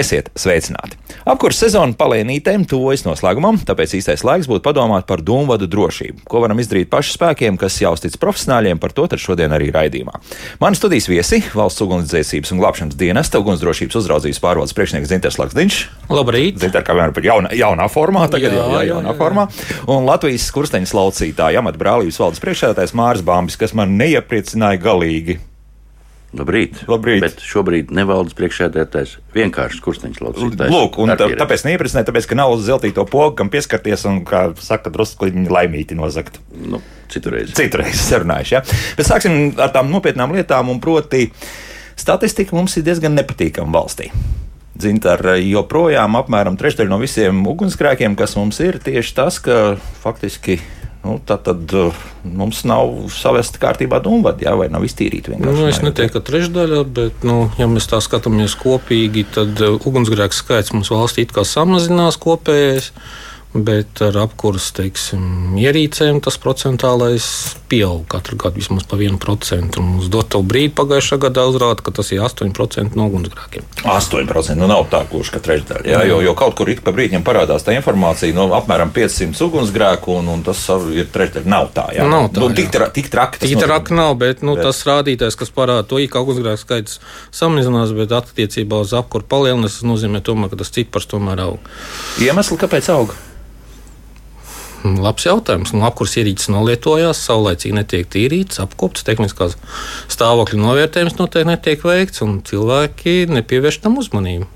Esiet sveicināti! Apkurss sezona palienītēm tuvojas noslēgumam, tāpēc īstais laiks būtu padomāt par dūmvadu drošību. Ko varam izdarīt pašu spēkiem, kas jau uztic profesionāļiem, par to tad šodien arī raidījumā. Mani studijas viesi - valsts ugunsdzēsības un glābšanas dienesta ugunsdrošības uzraudzības pārvaldes priekšnieks Zinters Lakstiņš. Labrīt! Zinter, kā vienmēr, jauna, jaunā formā, tagad jā, jā, jaunā jā, jā. formā. Un Latvijas skursteņas laucītāja amata brālības valdes priekšsēdētājs Māris Bāmbis, kas man neiepriecināja galīgi. Labrīt. Labrīt. Bet šobrīd nevaldes priekšsēdētājs vienkārši kursteņš laucītājs. Lūk, un tā, tāpēc neiepriecināja, tāpēc, ka nav uz zeltīto pogu, kam pieskarties un, kā saka, drusku laimīti nozagt. Nu, citurreiz. Citurreiz sarunājuši, jā. Ja? Bet sāksim ar tām nopietnām lietām, un proti statistika mums ir diezgan nepatīkama valstī. Zintar, joprojām apmēram trešdaļa no visiem ugunsgrēkiem, kas mums ir, tieši tas, ka faktiski nu, tad, tad uh, mums nav savesta kārtībā dūmvadi, jā, vai nav iztīrīta vienkārši. Nu, es neteiktu, ka trešdaļa, bet, nu, ja mēs tā skatāmies kopīgi, tad uh, ugunsgrēku skaits mums valstī it kā samazinās kopējais. Bet ar apkurses teiksim, ierīcēm tas procentuālais pieaug katru gadu vismaz par 1%. Uz doto brīdi pagājušā gadā uzrāda, ka tas ir 8% no ugunsgrēkiem. 8% nu nav tā, kurš ka trešdaļa. Jā, jo, jo kaut kur ik pa brīdim parādās tā informācija, no apmēram 500 ugunsgrēku, un, un tas ir trešdaļa. Nav tā, jā. Nav tā, nu, tik, tra, tik traki tik traki nav, bet, nu, bet tas rādītājs, kas parāda to, ka ugunsgrēku skaits samazinās, bet attiecībā uz apkuru palielinās, tas nozīmē, tomēr, ka tas cipars tomēr aug. Iemesli, kāpēc aug? Labs jautājums. Nu, apkurs ierīces nolietojās, saulēcīgi netiek tīrīts, apkopts, tehniskās stāvokļa novērtējums noteikti netiek veikts, un cilvēki nepievērš tam uzmanību.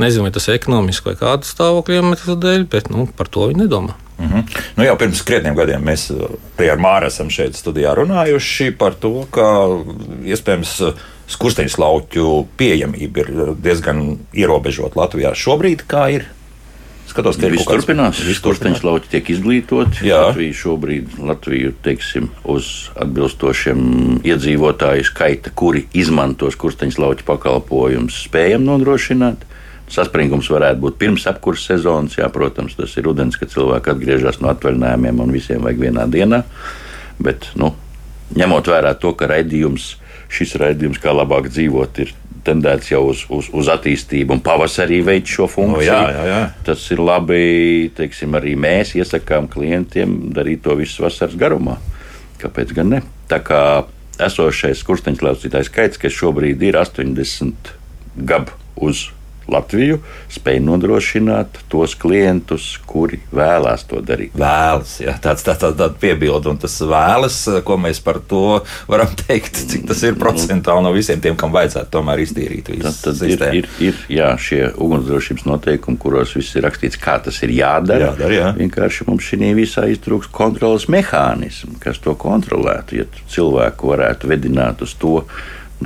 Nezinu, vai tas ir ekonomiski vai kāda stāvokļa iemesla dēļ, bet nu, par to viņi nedomā. Mm -hmm. nu, jau pirms krietniem gadiem mēs arī ar Māru esam šeit studijā runājuši par to, ka iespējams skursteņu lauķu pieejamība ir diezgan ierobežota Latvijā. Šobrīd kā ir? Skatos, ka viss turpinās. Skursteņš lauki tiek izglītoti. Latvija šobrīd Latviju, teiksim, uz atbilstošiem iedzīvotāju skaita, kuri izmanto skursteņš lauki pakalpojumus, spējam nodrošināt. Saspringums varētu būt pirms apkurses sezonas. Jā, protams, tas ir rudens, kad cilvēki atgriežas no atvaļinājumiem un visiem vajag vienā dienā. Bet, nu, ņemot vērā to, ka raidījums, šis raidījums, kā labāk dzīvot, ir tendēts jau uz, uz, uz attīstību, un pavasarī veids šo funkciju. No, jā, jā, jā. Tas ir labi. Teiksim, arī mēs iesakām klientiem darīt to visu vasaras garumā. Kāpēc gan ne? Tā kā esošais kursteņslaucītājs skaits, kas šobrīd ir 80 gab uz Latviju spēj nodrošināt tos klientus, kuri vēlās to darīt. Vēlas, jā, tāds tā, tā, tā piebilde, un tas vēlas, ko mēs par to varam teikt, cik tas ir procentuāli no visiem tiem, kam vajadzētu tomēr iztīrīt. Tad, tad ir, ir, ir jā, šie ugunsdrošības noteikumi, kuros viss ir rakstīts, kā tas ir jādara. jādara jā. Vienkārši mums šī visā iztrūks kontrolas mehānismu, kas to kontrolētu. Ja cilvēku varētu vedināt uz to,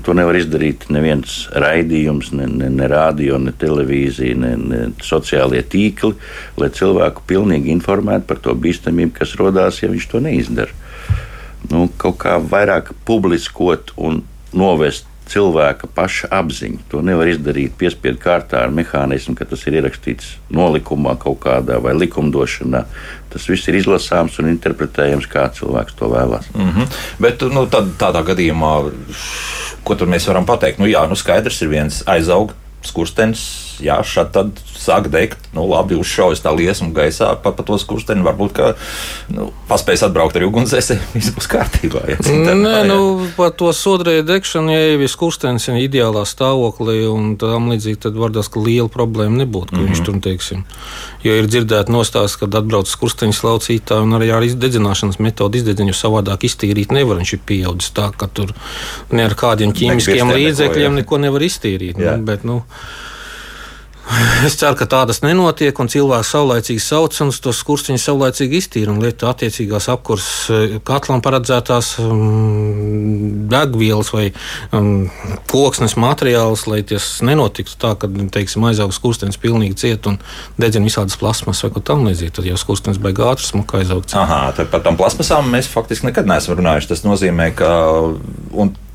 To nevar izdarīt neviens raidījums, ne, ne, ne radio, ne televīzija, ne, ne sociālie tīkli, lai cilvēku pilnīgi informētu par to bīstamību, kas radās, ja viņš to neizdara. Nu, kaut kā vairāk publiskot un novest cilvēka paša apziņa. To nevar izdarīt piespiedu kārtā ar mehānismu, ka tas ir ierakstīts nolikumā kaut kādā vai likumdošanā. Tas viss ir izlasāms un interpretējams, kā cilvēks to vēlās. Mm -hmm. Bet nu, tad, tādā gadījumā ko tur mēs varam pateikt? Nu, jā, nu skaidrs ir viens aizaugt skurstenis. Jā, šādi tad sāk degt, nu, labi, uzšaujas tā liesma gaisā pa, pa to skursteni. Varbūt, ka nu, paspējas atbraukt ar ugunsdzēsē, viss būs kārtībā. Ja, Nē, jā. nu, par to sodrēju degšanu, ja jau ir skurstenis ir ideālā stāvoklī un tam līdzīgi, tad var tas, ka liela problēma nebūtu, ka mm -hmm. viņš mhm. tur, teiksim, jo ir dzirdēta nostāsts, kad atbrauc skursteņa slaucītāji un arī ar dedzināšanas metodu izdedzinu savādāk iztīrīt nevar. Viņš ir pieaudzis tā, ka tur ne ar kādiem ķīmiskiem līdzekļiem neko nevar iztīrīt. Nu, bet, nu, Es ceru, ka tādas nenotiek, un cilvēks saulēcīgi sauc un tos kursiņus saulēcīgi iztīra un lieto attiecīgās apkurses katlam paredzētās um, degvielas vai um, koksnes materiālus, lai tas nenotiktu tā, ka, teiksim, aizaugs kurstenis pilnīgi ciet un dedzina visādas plasmas vai ko tam līdzīgi. Tad jau kurstenis beigas ātri smuka aizaugt. Aha, tad par tām plasmasām mēs faktiski nekad neesam runājuši. Tas nozīmē, ka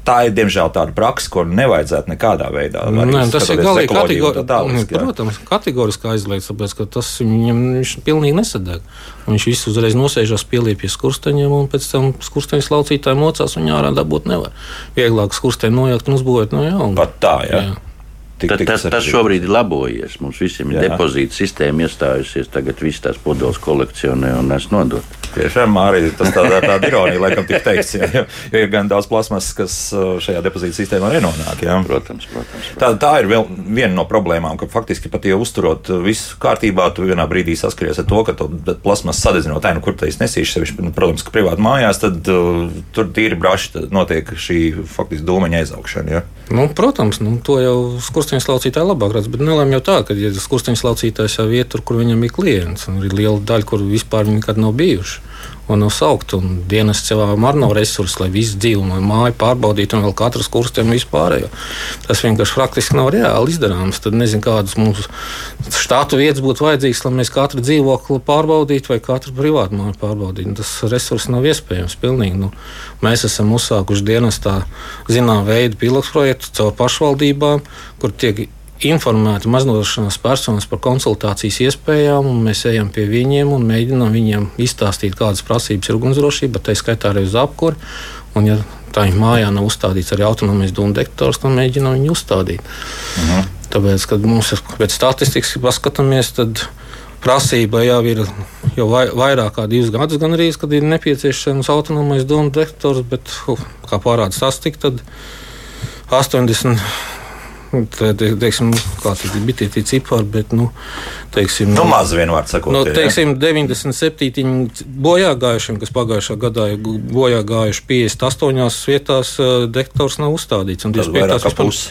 tā ir diemžēl tāda praksa, ko nevajadzētu nekādā veidā. Nē, tas ir galīgi kategori tāliski, protams, kategoriski aizliegts, tāpēc ka tas viņam viņš pilnīgi nesadeg. Viņš visu uzreiz nosēžas pieliep pie skursteņiem, un pēc tam skursteņa laucītāji mocās un ārā dabūt nevar. Vieglāk skursteņu nojaukt un uzbūvēt no jauna. Pat tā, jā. jā. Tik, tas, tas sarežģīti. šobrīd ir labojies. Mums visiem ir Jā. depozīta sistēma iestājusies. Tagad viss tās podols kolekcionē un nes nodot. Tiešām arī tas tādā, tāda ironija, laikam, tik teikts. Jā, jo, jo ir gan daudz plasmas, kas uh, šajā depozīta sistēmā nenonāk. Jā. Protams, protams. Tā, tā ir vēl viena no problēmām, ka faktiski pat jau uzturot visu kārtībā, tu vienā brīdī saskaries ar to, ka plasmas sadedzinot, nu, kur tas nesīšu, sevišķi, nu, protams, ka privāti mājās, tad uh, tur tīri braši tad notiek šī faktiski dūmeņa aizaugšana. Ja? Nu, protams, nu, to jau skursteņa laucītāji labāk redz. Bet nelēma jau tā, ka ja skursteņa laucītājs jau iet tur, kur viņam ir klients. Ir liela daļa, kur vispār viņi nekad nav bijuši. Un nav saukt, un dienas cilvēkam arī nav resursi, lai visu dzīvi un māju pārbaudītu, un vēl katrs kurstiem vispārējo. Tas vienkārši praktiski nav reāli izdarāms. Tad nezinu, kādas mums štātu vietas būtu vajadzīgas, lai mēs katru dzīvokli pārbaudītu vai katru privātu māju pārbaudītu. Tas resurss nav iespējams. Pilnīgi, nu, mēs esam uzsākuši dienestā zinām veidu pilotu projektu caur pašvaldībām, kur tiek informēti maznodrošinātās personas par konsultācijas iespējām, un mēs ejam pie viņiem un mēģinām viņiem izstāstīt, kādas prasības ir ugunsdrošība, tā skaitā arī uz apkuri. Un, ja tā viņa mājā nav uzstādīts arī autonomijas dūmu detektors, tad mēģinām viņu uzstādīt. Mhm. Tāpēc, kad mums ir pēc statistikas paskatāmies, tad prasība jau ir jau vai, vairāk kā divus gadus, gan arī, kad ir nepieciešams autonomais dūmu detektors, bet, uh, kā parāda statistika, tad 80. Tad, teiksim, kā tas bija tie cipari, bet, nu, teiksim, Nu, maz vienvārds sakot, Nu, ir, teiksim, 97 bojā gājušiem, kas pagājušā gadā ir bojā gājuši 58 vietās, eh, detektors nav uzstādīts. un tas 25 vairāk kā pusi.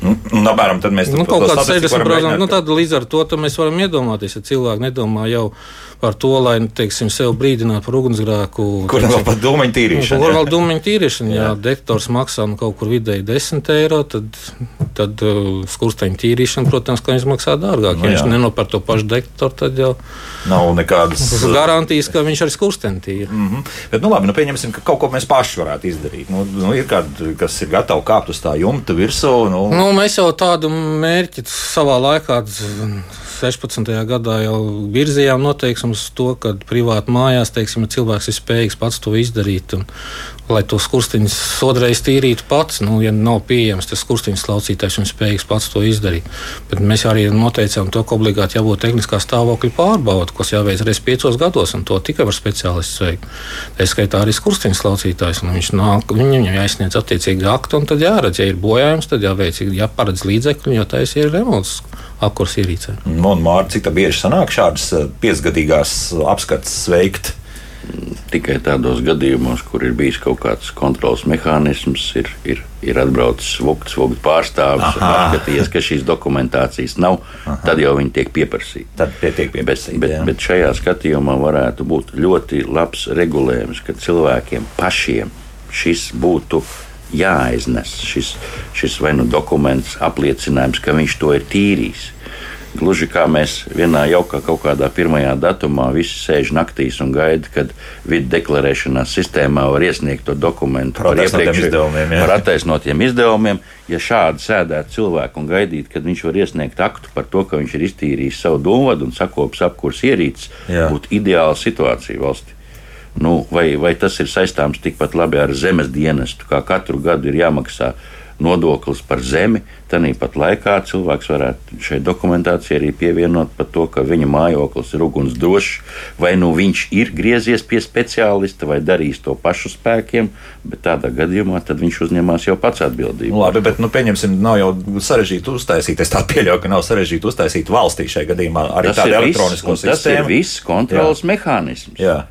Nu, nu, apmēram tad mēs Nu, kaut 60%. varam Nu, rēķināt, tad līdz ar to mēs varam iedomāties, ja cilvēki nedomā jau par to, lai teiksim, sev brīdinātu par ugunsgrēku. Kur vēl pat dūmeņu tīrīšana? Kur jā? vēl dūmiņu tīrīšana, ja Jā. detektors maksā nu, kaut kur vidēji 10 eiro, tad, tad uh, skursteņa tīrīšana, protams, ka viņš maksā dārgāk. Nu, ja viņš jā. nenopērk to pašu detektoru, tad jau Nav nekādas garantijas, ka viņš arī skursteņa tīri. Mm -hmm. Bet, nu, labi, nu, pieņemsim, ka kaut ko mēs paši varētu izdarīt. Nu, nu, ir kādi, kas ir gatavi kāpt uz tā jumta virsū. Nu, Nu, mēs jau tādu mērķi savā laikā, 16. gadā, jau virzījām noteikums uz to, ka privāti mājās teiksim, cilvēks ir spējīgs pats to izdarīt. Un, lai to skursteņu sodreiz tīrītu pats, nu, ja nav pieejams tas skursteņu slaucītājs, viņš spējīgs pats to izdarīt. Bet mēs arī noteicām to, ka obligāti jābūt tehniskā stāvokļa pārbaudē, kas jāveic reizes piecos gados, un to tikai var speciālists veikt. Tā skaitā arī skursteņu slaucītājs. nu, Viņš nāk, viņam jāizsniedz attiecīgi akti, un tad jāredz, ja ir bojājums, tad jāveic, jāparedz līdzekļi, jo tā ir remonts apkurs ierīcē. Nu, un, Mārcis, cik tā bieži sanāk šādas eh, piecgadīgās apskates veikt? Tikai tādos gadījumos, kur ir bijis kaut kāds kontrols mehānisms, ir, ir, ir atbraucis vokts, vokts pārstāvis apskatījies, ka šīs dokumentācijas nav, Aha. tad jau viņi tiek pieprasīti. Tad tie tiek Bet, pieprasīti. bet, jā. bet šajā skatījumā varētu būt ļoti labs regulējums, ka cilvēkiem pašiem šis būtu jāaiznes. Šis, šis vai nu dokuments, apliecinājums, ka viņš to ir tīrījis. Gluži kā mēs vienā jaukā kaut kādā pirmajā datumā visi sēž naktīs un gaida, kad vidu deklarēšanās sistēmā var iesniegt to dokumentu Par iepriekšējo- izdevumiem, jā. par attaisnotiem izdevumiem. Ja šādi sēdētu cilvēku un gaidītu, kad viņš var iesniegt aktu par to, ka viņš ir iztīrījis savu domāšanu un sakopis apkurs ierīces, būtu ideāla situācija valstī. Nu, vai, vai tas ir saistāms tikpat labi ar zemes dienestu, kā katru gadu ir jāmaksā nodoklis par zemi, tad pat laikā cilvēks varētu šai dokumentācijai arī pievienot par to, ka viņa mājoklis ir ugunsdrošs, vai nu viņš ir griezies pie speciālista vai darījis to pašu spēkiem, bet tādā gadījumā viņš uzņemās jau pats atbildību. Nu, labi, bet, nu, pieņemsim, nav jau sarežģīti uztaisīt. Es tā pieļauju, ka nav sarežģīti uztaisīt valstī šajā gadījumā arī tādu elektronisko un Tas ir sistēmu. viss kontrols mehānisms. Jā.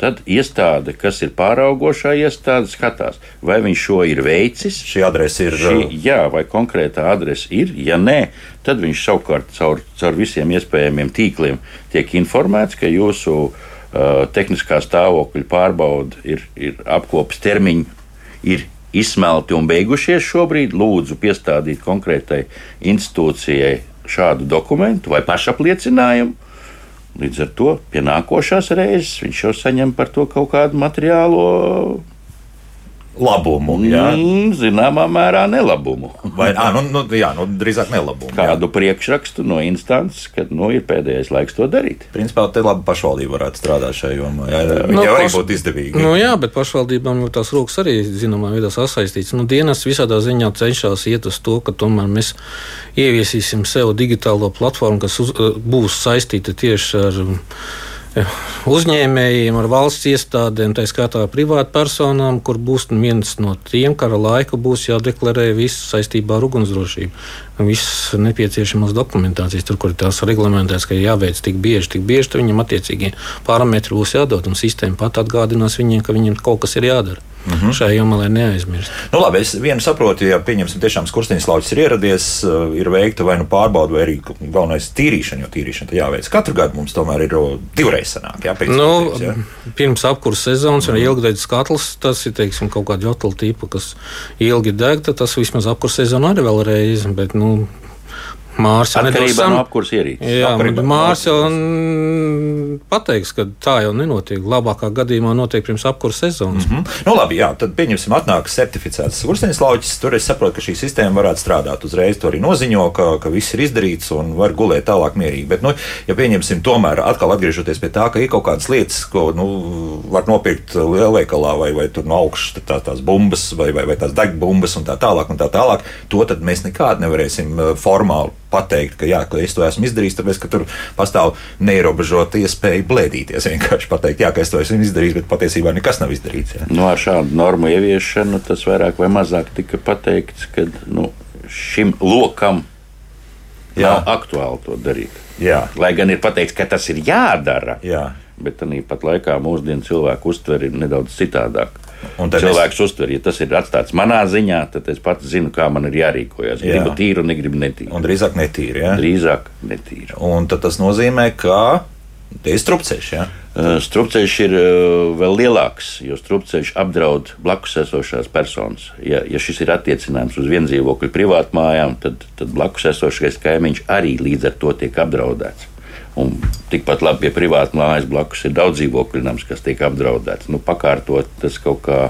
Tad iestāde, kas ir pāraugošā iestāde, skatās, vai viņš šo ir veicis. Šī adrese ir. Šī, jā, vai konkrēta adrese ir. Ja nē, tad viņš savukārt caur, caur visiem iespējamiem tīkliem tiek informēts, ka jūsu uh, tehniskā stāvokļa pārbaude ir, ir apkopes termiņi, ir izsmelti un beigušies šobrīd. Lūdzu, piestādīt konkrētai institūcijai šādu dokumentu vai pašapliecinājumu. Līdz ar to pie nākošās reizes viņš jau saņem par to kaut kādu materiālo labumu. Jā, Mm, zināmā mērā nelabumu. Vai, à, nu, nu, jā nu, drīzāk nelabumu. jā. Kādu priekšrakstu no instances, kad nu, ir pēdējais laiks to darīt. Principā te labi pašvaldība varētu strādāt šajā jomā. Jā, viņa Nu, arī paš- būtu izdevīga. Nu, jā, bet pašvaldībām jau tās rokas arī zināmā veidā sasaistītas. Nu, dienas visādā ziņā cenšas iet uz to, ka tomēr mēs ieviesīsim sev digitālo platformu, kas uz, būs saistīta tieši ar eh, uzņēmējiem, ar valsts iestādēm, tā skaitā privātpersonām, kur būs viens no tiem, kara laika būs jādeklarē viss saistībā ar ugunsdrošību. Visas nepieciešamās dokumentācijas, tur, kur ir tās reglamentēts, ka jāveic tik bieži, tik bieži, tad viņam attiecīgie parametri būs jādod, un sistēma pat atgādinās viņiem, ka viņiem kaut kas ir jādara. Uh -huh. Šajā jomā, lai neaizmirst. Nu, labi, es vienu saprotu, ja pieņemsim, tiešām skursteņas lauks ir ieradies, eh, ir veikta vai nu pārbauda, vai arī galvenais tīrīšana, jo tīrīšana tad jāveic. Katru gadu mums tomēr ir divreiz sanāk, jā, pēc Nu, būtības, jā. pirms apkurses sezonas ir ilgdeidzis katls. Tas ir teiksim, kaut kāda jotla tipa, kas ilgi deg. tad Tas vismaz apkurses sezonā arī vēlreiz. Bet, nu, Mārs jau nedaudz Atkarībā no sam- apkurses ierīces. Jā, Mārs jau pateiks, ka tā jau nenotiek. Labākā gadījumā notiek pirms apkurses sezonas. Mm. Mhm. Nu, labi, jā, tad pieņemsim, atnāk certificēts skursteņas lauks. Tur es saprotu, ka šī sistēma varētu strādāt uzreiz. To arī noziņo, ka, ka viss ir izdarīts un var gulēt tālāk mierīgi. Bet, nu, ja pieņemsim, tomēr atkal atgriežoties pie tā, ka ir kaut kādas lietas, ko nu, var nopirkt lielveikalā vai, vai tur no augšas tā, tās bumbas vai, vai, vai tās degbumbas un tā tālāk, un tā tālāk, to tad mēs nekādi nevarēsim eh, formāli pateikt, ka, jā, ka es to esmu izdarījis, tāpēc, ka tur pastāv neierobežota iespēja blēdīties. Vienkārši pateikt, jā, ka es to esmu izdarījis, bet patiesībā nekas nav izdarīts. Jā. Nu, ar šādu normu ieviešanu tas vairāk vai mazāk tika pateikts, ka nu, šim lokam Jā. nav aktuāli to darīt. Jā. Lai gan ir pateikts, ka tas ir jādara, Jā. bet tāpat laikā mūsdienu cilvēku uztver ir nedaudz citādāk. Cilvēks es... uztver, ja tas ir atstāts manā ziņā, tad es pats zinu, kā man ir jārīkojas. Jā. Gribu tīru, negribu netīru. Un drīzāk netīri. Ja? Drīzāk netīru. Un tas nozīmē, ka tie ir strupceļš. Ja? Uh, Strupceļš ir uh, vēl lielāks, jo strupceļš apdraud blakus esošās personas. Ja, ja šis ir attiecināms uz viendzīvokļu privātmājām, tad, tad blakus esošais kaimiņš arī līdz ar to tiek apdraudēts. Un tikpat labi pie privātmājas blakus ir daudz dzīvokļu nams, kas tiek apdraudēts. Nu, pakārtot tas kaut kā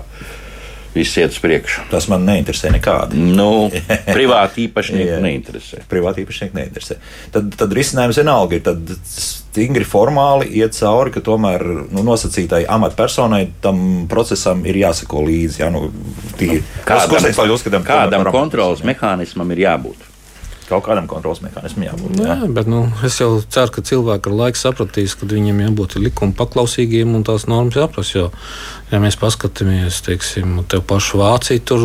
viss iet uz priekšu. Tas man neinteresē nekādi. Nu, privāti īpašnieki Jā. neinteresē. Privāti īpašnieki neinteresē. Tad, tad risinājums vienalga ir tad stingri formāli iet cauri, ka tomēr nu, nosacītai amatpersonai tam procesam ir jāsako līdzi. Ja? Nu, kustības lai uzskatām, ka kādam varam- kontrolas mehānismam ir jābūt. Kaut kādam kontrols mehānismam jābūt. Jā, Jā. bet nu, es jau ceru, ka cilvēki ar laiku sapratīs, ka viņiem jābūt likuma paklausīgiem un tās normas jāprasa. Jo, ja mēs paskatāmies, teiksim, te pašu Vāciju, tur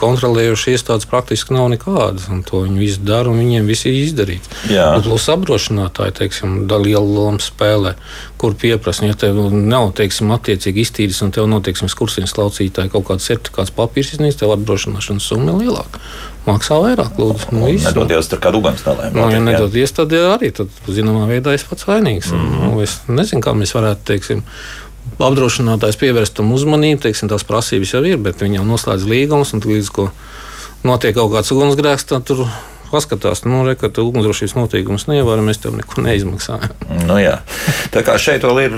kontrolējuši iestādes praktiski nav nekādas. To viņi visi dara un viņiem viss ir izdarīts. Bet plus apdrošinātāji, teiksim, da lielu lomu spēlē, kur pieprasa, ja tev nav, teiksim, attiecīgi iztīris un tev notieksim skursiņas laucītāji kaut kāds certifikāts papīrs iznīst, tev apdrošināšanas summa ir lielāka. Maksā vairāk, lūdzu. Nu. Nedodies tur kādu uguns nelēmu. Nu, ja nedodies, tad arī tad, zināmā veidā es pats vainīgs. Mm -hmm. nu, es nezinu, kā mēs varētu, teiksim, apdrošinātājs pievērst tam uzmanību. Teiksim, tās prasības jau ir, bet viņi jau noslēdz līgumus, un līdz ko notiek kaut kāds ugunsgrēks, tad tur paskatās, nu, re, ka tu ugunsdrošības noteikumus neievēro, mēs tev neko neizmaksājam. Nu, jā. Tā kā šeit vēl ir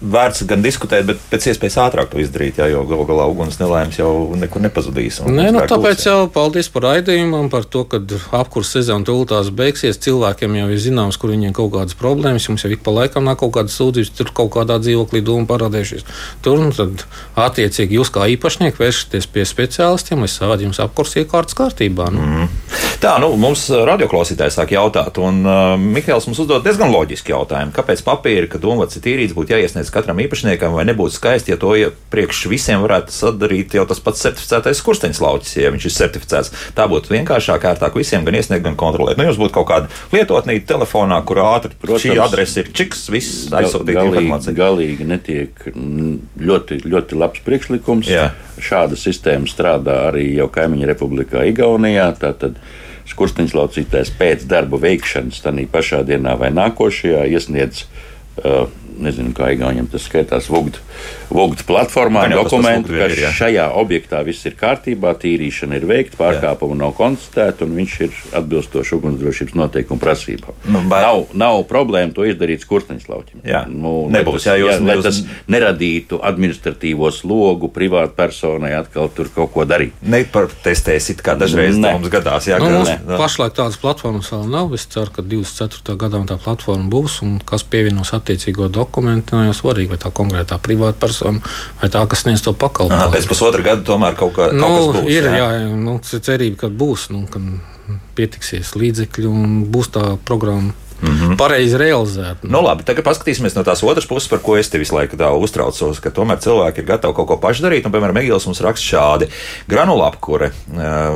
vērts gan diskutēt, bet pēc iespējas ātrāk to izdarīt, jā, jo galu galā uguns nelaimes jau nekur nepazudīs. un Nē, nu, tāpēc jau paldies par raidījumu, par to, ka apkurss sezona tūlītās beigsies. Cilvēkiem jau ir zināms, kur viņiem kaut kādas problēmas. Mums jau ik pa laikam nāk kaut kādas sūdzības, tur kaut kādā dzīvoklī dūma parādījušies. Tur nu, tad, attiecīgi jūs kā īpašnieki vēršaties pie speciālistiem, lai savādi jums apkurss iekārtas kārtībā. Nu. Mm. Tā, nu, mums radioklausītājs sāk jautāt, un uh, Mikls mums uzdod diezgan loģisku jautājumu. Kāpēc papīra, ka domāts ir tīrīts, būtu jāiesniedz katram īpašniekam, vai nebūtu skaisti, ja to ja priekš visiem varētu sadarīt jau tas pats certificētais kursteņš laucis, ja viņš ir certificēts. Tā būtu vienkāršāk, ērtāk visiem gan iesniegt, gan kontrolēt. Nu, jums būtu kaut kāda lietotnīca telefonā, kur ātri Protams. šī adrese ir čiks, viss aizsūtīt informāciju. galīgi netiek ļoti, ļoti labs priekšlikums. Jā. Šāda sistēma strādā arī jau kaimiņu republikā Igaunijā. Tātad skursteņš laucītājs pēc darba veikšanas, tādā pašā dienā vai nākošajā, iesniedz uh, nezinu, kā Igauniem tas skaitās, Vogd platformā Gan dokumentu, ka ir, jā. šajā objektā viss ir kārtībā, tīrīšana ir veikta, pārkāpuma nav konstatēta un viņš ir atbilstoši ugunsdrošības noteikumu prasībām. Nu, vai- nav, nav problēma to izdarīt skursteņslauķim. Jā. Nu, lai Nebūs, tas, jā, jūs- lai jūs- tas neradītu administratīvo slogu privātu personai atkal tur kaut ko darīt. Nepartestēsit, kā dažreiz Ne. mums gadās. Jā, Nu, mums jā. pašlaik tādas platformas vēl nav. Es ceru, ka 24. gadā tā platforma būs un kas pievienos attiecīgo dokumentu. Nav jau svarīgi, vai tā konkrētā privāta persona vai tā, kas sniedz to pakalpojumu. Pēc pusotra gada tomēr kaut, kā, Nu, kaut kas būs. ir jā. Jā, nu, cerība, ka būs, nu, ka pietiksies līdzekļi un būs tā programma mm -hmm. pareizi realizēta. Nu, labi, tagad paskatīsimies no tās otras puses, par ko es te visu laiku uztraucos, ka tomēr cilvēki ir gatavi kaut ko paši darīt. Un, piemēram, Egils mums raksta šādi: granulā apkure,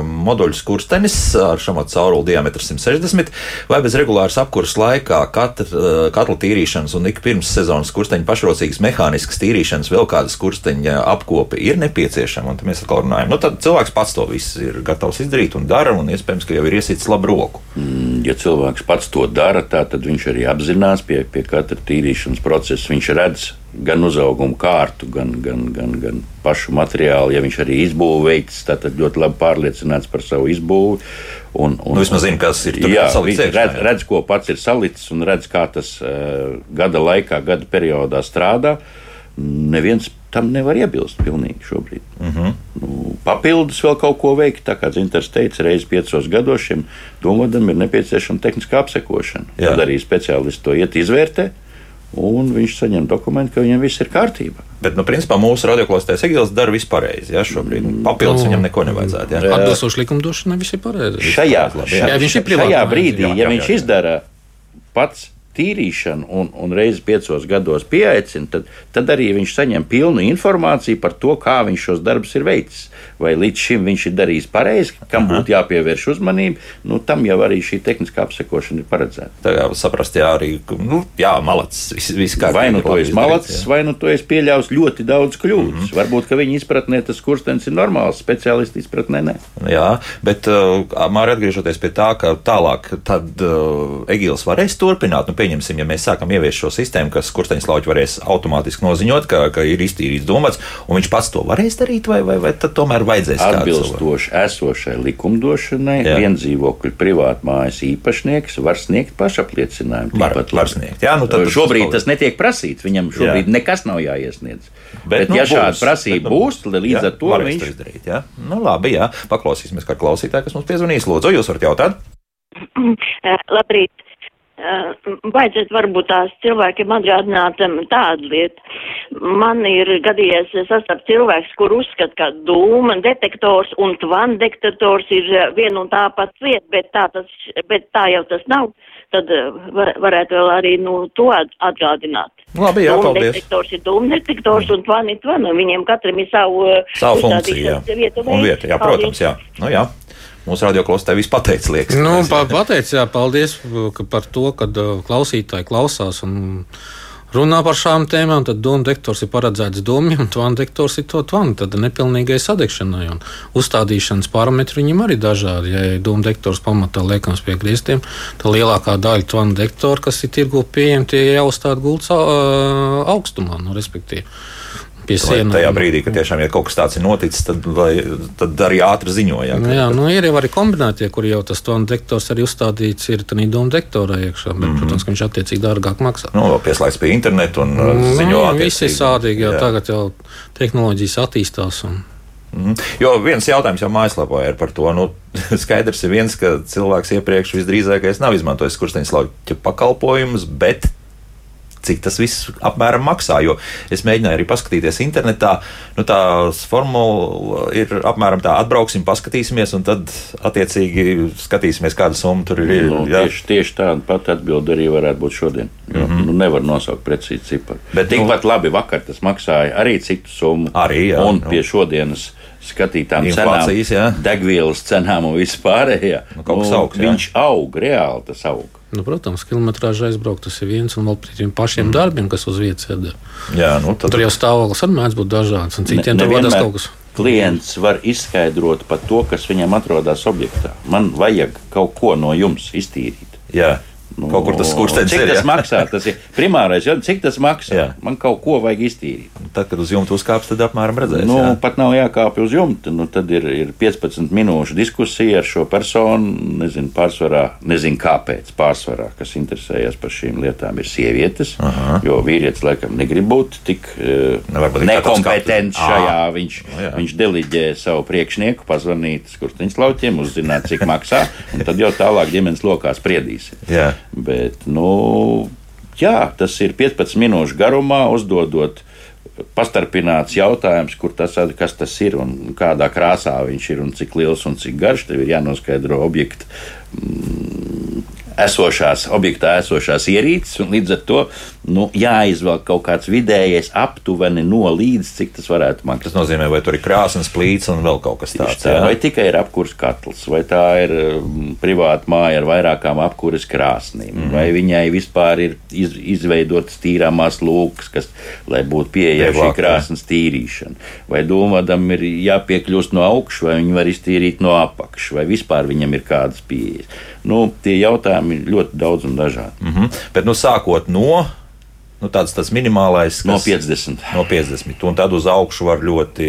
moduļu skurstenis ar šādu caurulu diametru 160 vai bez regulāras apkuras laikā katra, katla tīrīšanas un ik pirms sezonas skursteņa pašrocīgas mehāniskas tīrīšanas vēl kāda skursteņa apkope ir nepieciešama. Un tad mēs atkal runājam, nu tad cilvēks pats to visu ir gatavs izdarīt un dara, un iespējams, ka jau ir iesīts labu roku. ja cilvēks pats to dara, tā, tad viņš arī apzinās pie, pie katra tīrīšanas procesa. Viņš redz gan uzaugumu kārtu, gan, gan, gan, gan pašu materiālu. Ja viņš arī izbūve veids, tad ļoti labi pārliecināts par savu izbūvi. Un, un, Nu, vismaz zina, kas ir tur Jā, iekšā, redz, redz, ko pats ir salicis un redz, kā tas uh, gada laikā, gada periodā strādā. Neviens tam nevar iebilst pilnīgi šobrīd. Uh Mhm. -huh. nu, papildus vēl kaut ko veikt, tā kā Zinters teica, reizes piecos gados šim domādam ir nepieciešama tehniskā apsekošana. Jā. Tad arī speciālisti to iet izvērtē, un viņš saņem dokumentu, ka viņam viss ir kārtībā. Bet, nu, principā mūsu radioklāstais Egils dara visu pareizi. Ja, šobrīd papildus Nu. viņam neko nevajadzētu. Ja. Atbilstoši likumdošanai, viss ir pareizi. Šajā, labi, šajā, jā. viņš ir šajā privātā brīdī, jā, ja jā, viņš jā. izdara pats tīrīšanu un, un reizes piecos gados pieaicina, tad, tad arī viņš saņem pilnu informāciju par to, kā viņš šos darbus ir veicis. Vai līdz šim viņš ir darījis pareizi, kam Aha. būtu jāpievērš uzmanība, nu, tam jau arī šī tehniskā apsekošana ir paredzēta. Tā kā saprast, jā, arī, nu, jā, malacis, viss kārtībā. Vai nu to labi es izdarīts, malacis, jā. vai nu to es pieļauju ļoti daudz kļūdas. Mm. -hmm. Varbūt, ka viņa izpratnē tas kurstenis ir normāls, speciālisti izpratnē nē. Jā, bet uh, Mārķis atgriežoties pie tā, ka tālāk tad, uh, Egils varēs turpināt. Nu, pieņemsim, ja mēs sākam ieviest šo sistēmu, ka skursteņslauķi varēs automātiski noziņot, ka, ka ir iztīrīts domāts, un viņš pats to varēs darīt, vai, vai, vai tad tomēr vajadzēs? Atbilstoši esošai likumdošanai, viendzīvokļu privātmājas īpašnieks var sniegt pašapliecinājumu. Var, var sniegt. Jā, nu, tad šobrīd tas netiek prasīts. Viņam šobrīd Jā. nekas nav jāiesniedz. Bet, Bet, nu, ja šāda prasība nu, būs, tad līdz jā, ar to viņš to izdarīt. Jā, nu, labi, jā. Paklausīsimies, kā klausītāji, kas mums piezvanīs. Lūdzu, jūs varat jautāt? Eh, Labrīt. Vajadzētu varbūt tās cilvēkiem atgādināt tādu lietu. Man ir gadījies sastapt cilvēks, kur uzskata, ka dūma detektors un tvana detektors ir viena un tā pats lieta, bet tā, tas, bet tā jau tas nav. Tad var, varētu vēl arī nu, to at- atgādināt. Labi, jā, Dūma paldies. detektors ir dūma detektors un tvana ir tvana. Viņiem katram ir savu, Savu funkciju, jā. vieta. Un vieta, jā, protams, jā. Nu, jā. Mūsu radioklausītāji viss pateica, liekas. Nu, pa, pateic, jā, paldies par to, ka uh, klausītāji klausās un runā par šām tēmām. Tad doma dektors ir paredzēts domiem, un tvana dektors ir to tvanu. Tad nepilnīgai sadegšanai un uzstādīšanas parametri viņam arī dažādi. Ja doma dektors pamatā liekams pie griestiem, tad lielākā daļa tvana dektoru, kas ir tirgu pieejami, tie jāuzstāda gultas uh, augstumā, nu, respektīvi. Pie sienām. tajā brīdī, kad tiešām ja kaut kas tāds ir noticis, tad, lai, tad arī ātri ziņojām. Nu, jā, nu, ir jau arī kombinētie, kur jau tas tvanu dektors arī uzstādīts ir tādā doma dektorā iekšā, bet, mm -hmm. protams, ka viņš attiecīgi dārgāk maksā. Nu, vēl pieslēgts pie interneta un uh, ziņo Nu, attiecīgi. viss ir sādīgi, jau tagad jau tehnoloģijas attīstās. Un... Mhm. Jo viens jautājums jau mājaslapā ir par to. Nu, skaidrs ir viens, ka cilvēks iepriekš visdrīzākais nav izmantojis skursteņa slauķa pakalpojumus, bet cik tas viss apmēram maksā. Jo es mēģināju arī paskatīties internetā. Nu, tās formula ir apmēram tā, atbrauksim, paskatīsimies, un tad attiecīgi skatīsimies, kāda summa tur ir. Nu, jā. tieši, tieši tāda pati atbilde arī varētu būt šodien. Jo, mm -hmm. nu, nevar nosaukt precīzi ciparu. Bet Tikpat labi vakar tas maksāja arī citu summu. Arī, jā, un nu. pie šodienas skatītām Inflācijas, jā. cenām, degvielas cenām un vispārējā. Nu, kaut kas augs, jā. viņš aug, reāli tas aug. Nu, protams, kilometrāža aizbraukt tas ir viens, un vēl pie tiem pašiem darbiem, kas uz vietas ir. Jā, nu, tad, Tur jau stāvoklis arī mēdz būt dažāds, un citiem Ne- tur vadās kaut kas. Klients var izskaidrot par to, kas viņam atrodas objektā. Man vajag kaut ko no jums iztīrīt. jā. Nu, Kaut kur tas skurstenis cik ir, tas jā. maksā? Tas ir primārais, ja, cik tas maksā. Jā. Man kaut ko vajag iztīrīt. Tad, kad uz jumta uzkāps, tad apmēram redzēs. Nu, jā. pat nav jākāpj uz jumta. Nu, tad ir, ir 15 minūšu diskusija ar šo personu. Nezinu, pārsvarā, nezinu kāpēc. Pārsvarā, kas interesējas par šīm lietām, ir sievietes. Aha. Jo vīrietis laikam negrib būt tik eh, varbūt ir nekompetents šajā. Ā. Viņš, Nu, jā. viņš deliģē savu priekšnieku, pazvanīt skursteņslauķiem, uzzināt, cik maksā. un Tad jau tālāk ģimenes lokā spriedīsim. Jā. Bet, nu, jā, tas ir 15 minūšu garumā, uzdodot pastarpināts jautājums, kur tas, kas tas ir un kādā krāsā viņš ir un cik liels un cik garš. Tev ir jānoskaidro objekta mm, esošās, objektā esošās ierīces, un līdz ar to nu, jāizvelk kaut kāds vidējais aptuveni no līdz, cik tas varētu maksāt. Tas nozīmē, vai tur ir krāsnes, plīts un vēl kaut kas tāds. Tā, jā? vai tikai ir apkūres katls, vai tā ir um, privāta māja ar vairākām apkūres krāsnīm, mm. vai viņai vispār ir iz, izveidotas tīrāmās lūkas, kas, lai būtu pieejama šī krāsnes tīrīšana, vai domādam ir jāpiekļūst no augšas, vai viņi var iztīrīt no apakšas, vai vispār viņam ir kādas pieejas. Nu, tie jautājumi ir ļoti daudz un dažādi. Mm -hmm. Bet, nu, sākot no nu, tāds, tāds minimālais, No kas- 50. No 50. Un tad uz augšu var ļoti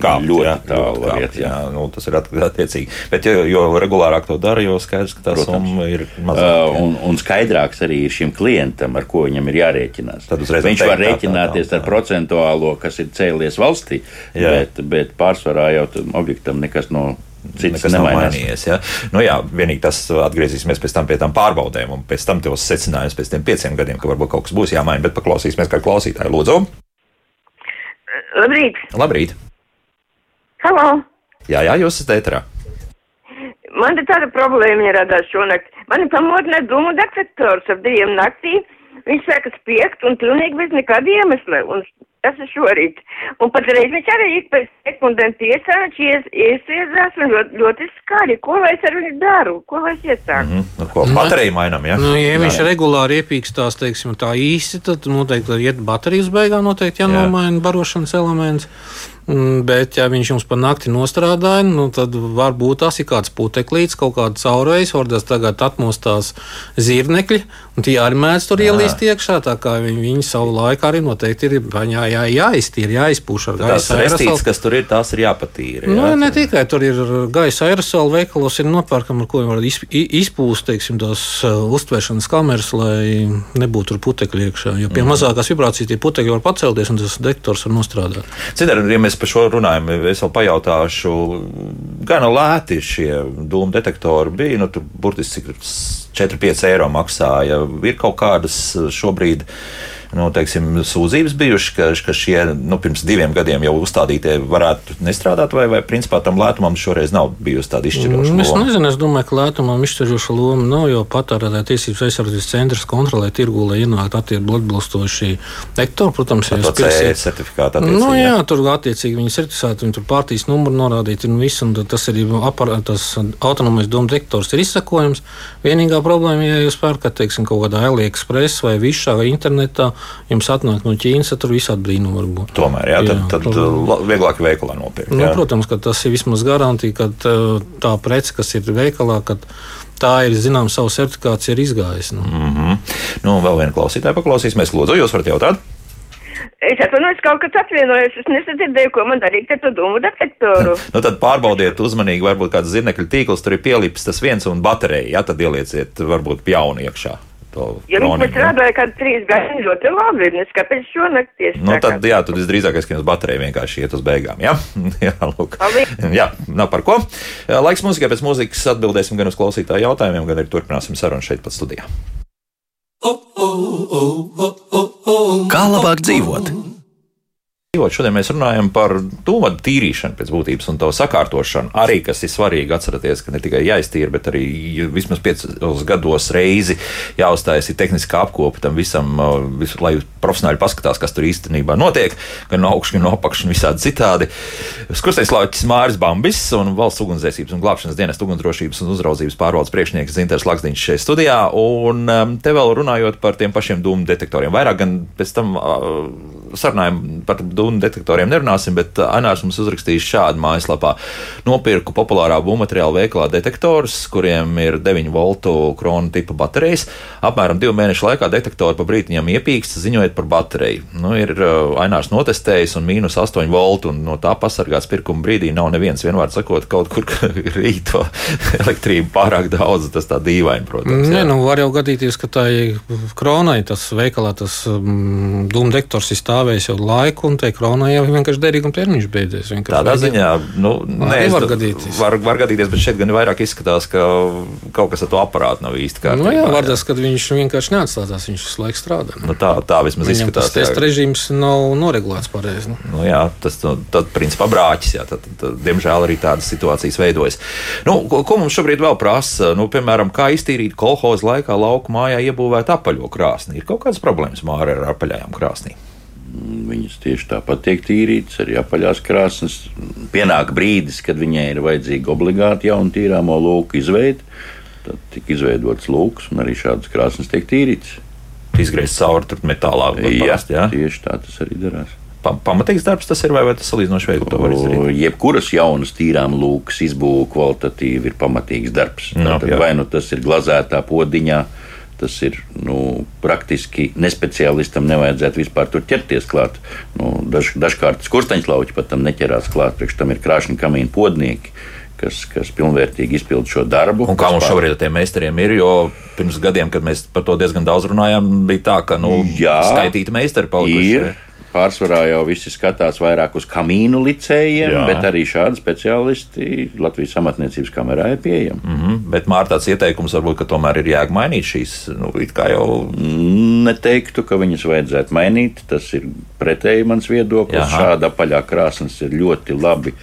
kāpt. Ļoti jā, tālu var iet, jā. jā. Nu, tas ir at- attiecīgi. Bet, jo, jo regulārāk to dara, jo skaidrs, ka tā Protams. summa ir Uh, mazāka. un, un skaidrāks arī ir šim klientam, ar ko viņam ir jārēķinās. Tad uzreiz Viņš var tā, tā, rēķināties tā, ar tā. procentuālo, kas ir cēlies valstī, Jā. bet, bet pārsvarā jau tam objektam nekas no Nekas nav mainījies. Ja? Nu, jā, vienīgi tas atgriezīsimies pēc tam pie tām pārbaudēm, un pēc tam tos secinājumus pēc tiem pieciem gadiem, ka varbūt kaut kas būs jāmaina. Bet paklausīsimies, kā klausītāji lūdzu. Labrīt! Labrīt! Halo! Jā, jā, jūs esat ēterā. Man ir tāda problēma radās šonakt. Man ir pamodinājis dūmu detektors ap diviem naktī. Viņš sāka spiegt un pilnīgi bez nekāda iemesla. Un tas ir šorīt. Un patreiz viņš arī ik pēc sekundēm tiesā, viņš ies, iesiedzās un ļoti, ļoti skaļi. Ko lai es ar viņu daru? Ko lai es iesāku? Mm, nu, ko bateriju mainām, ja? Nu, ja viņš regulāri iepīkstās, teiksim, tā īsti, tad noteikti ir baterijas beigās, noteikti jānomaina barošanas elements. Mm, Bet, ja viņš jums pa nakti nostrādāja, nu, tad varbūt tas ir kāds puteklīts, kaut kāda caurvejas, varbūt tagad atmostās zirnekļi, un tie arī mēdz tur ielīst iekšā. Tā kā viņi, viņi savu laiku arī noteikti ir jā, jā, jāiztīra, jāizpūš ar gaisa aerosolu. kas tur ir, tās ir jāpatīra. Nu, jā? ne tikai tur ir gaisa aerosoli, veikalos ir nopērkami, ar ko var izpūst teiksim, tās uh, uztvēršanas kameras, lai nebūtu tur putekļi iekšā. Jo pie mm. mazākās vibrācijas tie putekļi var pacelties un tas detektors var nostrādāt. Citādi, ja mēs par šo runājam, es vēl pajautāšu, gan lēti šie dūmu detektori bija. Nu, tur burtiski cik 4-5 eiro maksāja. Ir kaut kādas šobrīd. Nu, teiksim, sūdzības bijušas, ka, ka šie nu, pirms diviem gadiem jau uzstādītie varētu nestrādāt, vai, vai principā tam lētumam šoreiz nav bijusi tāda izšķiroša Es loma? nezinu, es domāju, ka lētumam izšķiroša loma nav, jo patērētāja tiesības aizsardzības centrs kontrolē tirgu, lai ienāktu atbilstoši detektori. Protams, Ar ja to jūs pirksiet- CE certifikātu Nu, jā, tur attiecīgi viņi ir certificēti, viņi tur pārtīs numuru norādīti un viss, un tas arī aparā, tas autonomais domu detektors ir izsakojams. Vienīgā problēma, ja jūs pērkat, teiksim, kaut kādā AliExpress vai Višā vai internetā, jums atnāk no Ķīnas, tad tur visādi brīnumi var būt. Tomēr, jā, tad, Jā, tad tur- la- vieglāk veikalā nopirkt. Nu, jā. protams, ka tas ir vismaz garantija, ka tā, tā prece, kas ir veikalā, ka tā ir zināms, savu certifikāciju ir izgājusi. Nu. Mm -hmm. nu, vēl viena klausītāja paklausīsimies. Lūdzu, jūs varat jautāt? Es atvainojos, kaut kas atvienojos. Es nesadzirdēju, ko man darīt ar to dūmu detektoru. Nu, tad pārbaudiet uzmanīgi, varbūt kāds zirnekļu tīkls tur ir pielips tas viens un baterija. Jā, tad ielieciet varbūt pjaunu iekšā. To viņš man kroniku, jā. strādāja kādu trīs gadus ļoti labi. Es kāpēc šonakt tieši Nu, tā tad, jā, tad visdrīzākais, ka jums baterija vienkārši iet uz beigām. Jā, jā, lūk. Jā nav par ko. Laiks mūzikai pēc mūzikas atbildēsim gan uz klausītāju jautājumiem, gan arī turpināsim sarunu šeit pat studijā. Kā labāk dzīvot? Dzīvot, šodien mēs runājam par dūmadu tīrīšanu pēc būtības un to sakārtošanu. Arī kas ir svarīgi atcerieties, ka ne tikai jāiztīra, bet arī vismaz piecos gados reizi jāuzstājas ir tehniskā apkopa tam visam, visu, lai profesionāļi paskatās, kas tur īstenībā notiek, gan no augšas, gan no apakšas un visādi citādi. Skursteislāķis Māris Bambis un valsts ugunsdzēsības un glābšanas dienas ugunsdrošības un uzraudzības pārvaldes priekšnieks Zinters Lakstiņš šeit studijā. Un te vēl runājot par tiem pašiem dūmu detektoriem. Vairāk gan pēc tam sarunājam par dūmu detektoriem nerunāsim, bet Ainārs mums uzrakstījis šādu mājaslapā. Nopirku populārā būvmateriāla veikalā detektorus, kuriem ir 9 voltu krona tipa baterijas. Apmēram 2 mēnešu laikā detektori pa brītiņam iepīkst, ziņojot par bateriju. Nu, ir Ainārs notestējis un mīnus 8 voltu, un no tā pasargāts pirkuma brīdī nav neviens, vienmēr sakot, kaut kur rīt to elektrību pārāk daudz, tas tā dīvaini, protams. Nē, nu var jau gadīties, ka tā kronai tas veikalā tas um, dūmu dektors ir stāvējis jau laiku, un tai kronai jau vienkārši derīguma termiņš beidzies. Tādā ziņā, nu, nē, var gadīties. Var, var gadīties, bet šeit gan vairāk izskatās, ka kaut kas ar to aparātu nav īsti kārtībā. Nu, jā, var tas, ka viņš vienkārši neatstās, viņš visu laiku strādā. Nu, tā, tā vismaz Viņam izskatās. Tas testa režīms nav noregulēts pareizi. Nu. Nu, jā, tas nu, tad, principā, brāķis. Jā, tad, tad, diemžēl arī tādas situācijas veidojas. Nu, ko, ko mums šobrīd vēl prasa? Nu, piemēram, kā iztīrīt kolhoza laikā lauku mājā iebūvēt apaļo krāsni? Ir kaut kādas problēmas māra ar apaļajām krāsnīm. Viņas tieši tāpat tiek tīrītas, arī apaļās krāsnes. Pienāk brīdis, kad viņai ir vajadzīga obligāti jauna tīrāmo lūku izveide. Tad tika izveidots lūks, un arī šādas krāsnes tiek tīrītas. Izgriezt cauri tur metālā. Jā, Parasti, jā? tieši tā tas arī darās. Pa, pamatīgs darbs tas ir, vai, vai tas salīdzinoši viegli to var izdarīt? Jebkuras jaunas tīrām lūkas izbūve kvalitatīvi ir pamatīgs darbs. Jā, Tātad vai nu tas ir glazētā podiņā, tas ir nu, praktiski nespeciālistam nevajadzētu vispār tur ķerties klāt. Nu, daž, dažkārt skursteņslauķi pat tam neķerās klāt, priekš tam ir krāšņi kamīnu podnieki. Kas, kas pilnvērtīgi izpild šo darbu. Un kā mums šobrīd ar tiem meistariem ir, jo pirms gadiem, kad mēs par to diezgan daudz runājām, bija tā, ka nu, Jā. skaitīti meistari palikuši. Ir. Pārsvarā jau visi skatās vairāk uz kamīnu licējiem, Jā. bet arī šādi speciālisti Latvijas amatniecības kamerā ir pieejami. Mm -hmm. Bet Mārta tāds ieteikums varbūt, ka tomēr ir jāg mainīt šīs, nu, it kā jau Neteiktu, ka viņas vajadzētu mainīt. Tas ir pretēji mans viedoklis. Jaha. Šāda apaļā krāsnes ir ļoti labi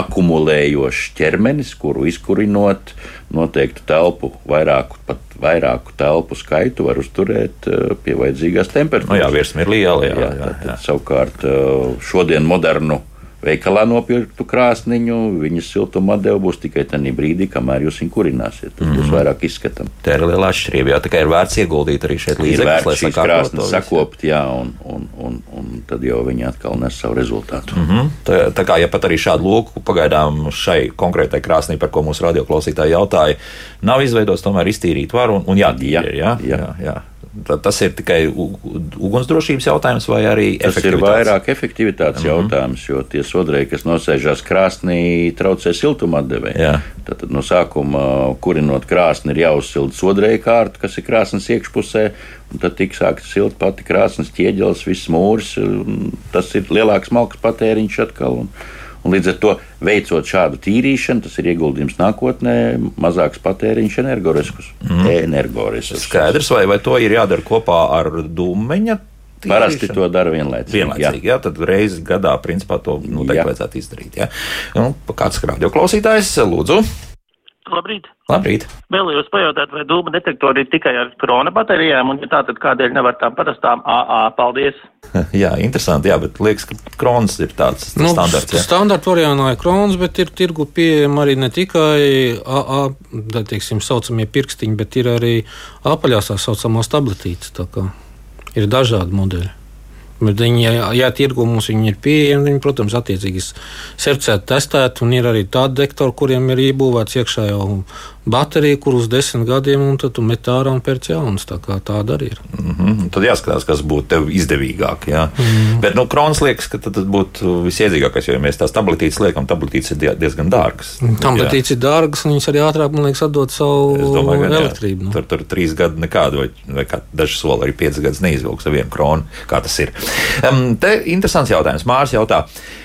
akumulējošs ķermenis, kuru izkurinot noteiktu telpu, vairāku, pat vairāku telpu skaitu var uzturēt eh, pie vajadzīgās nu, temperatūras. jā, virsma ir liela. Jā, Jā, jā, jā. savukārt eh, šodien modernu veikalā nopirktu krāsniņu, viņas siltuma atdeve būs tikai tajā brīdī, kamēr jūs viņu kurināsiet. Tas Mhm. būs vairāk izskatām. Tā ir liela atšķirība. Jā, tikai ir vērts ieguldīt arī šeit līdzekļus, lai šīs krāsnes sakopt, jā, un, un, un, un tad jau viņi atkal nes savu rezultātu. Mm. Mhm. Tā, tā kā ja pat arī šādu loku pagaidām šai konkrētai krāsnī, par ko mūsu radioklausītāji jautāja, nav izveidots, tomēr iztīrīt var un, un jātīra. Jā, Jā, jā. jā. jā, Tas ir tikai ugunsdrošības jautājums vai arī Tas ir efektivitātes? vairāk efektivitātes mm -hmm. jautājums, jo tie sodrēji, kas nosēžās krāsnī, traucē siltuma atdevēju. Tad no sākuma kurinot krāsni ir jāuzsilda sodrēja kārta, kas ir krāsnes iekšpusē, un tad tik sāks silt pati krāsnes ķieģelis, viss mūrs. Tas ir lielāks malks patēriņš atkal. Un, Un līdz ar to, veicot šādu tīrīšanu, tas ir ieguldījums nākotnē, mazāks patēriņš energoresursus. Mm. energoresursus. Skaidrs, vai, vai to ir jādara kopā ar dūmeņa? Parasti tīrīšanu? to dara vienlaicīgi. Vienlaicīgi, jā. jā, tad reizes gadā, principā, to noteikti Jā. vajadzētu izdarīt. Jā. Nu, kāds radio klausītājs, lūdzu, Labrīt! labrīt. Vēlējos pajautāt, vai dūma detektori ir tikai ar krona baterijām, un ja tā, tad kādēļ nevar tām parastām AA? Paldies! jā, interesanti, jā, bet liekas, ka krons ir tāds Nu, standarts. Jā. Standarta variantā ir krons, bet ir tirgu pieejama arī ne tikai AA, tā teiksim, saucamie pirkstiņi, bet ir arī apaļās tā saucamās tabletītes. tā kā Ir dažādi modeļi. Bet viņi, ja, ja tirgu mums viņi ir pieejami, viņi, protams, attiecīgi certificēti, testēti, un ir arī tādi dektori, kuriem ir iebūvēts iekšā jau baterija, kur uz desmit gadiem, un tad tu met ārā un pērc jaunas. Tā kā tāda arī ir. Mm -hmm. Tad jāskatās, kas būtu tev izdevīgāk. Jā. Mm. Bet nu, krons liekas, ka tad, tad būtu visiedzīgākais, jo ja mēs tās tabletītes liekam, tabletītes ir die- diezgan dārgas. Tabletītes ir dārgas, un viņas arī ātrāk, man liekas, atdod savu domāju, ka elektrību. nu. Tur, tur trīs gadi nekādu, vai, vai kā daži soli arī piecas gadus neizvilks ar vienu kronu. Kā tas ir? Um, te interesants jautājums. Mārs jautā,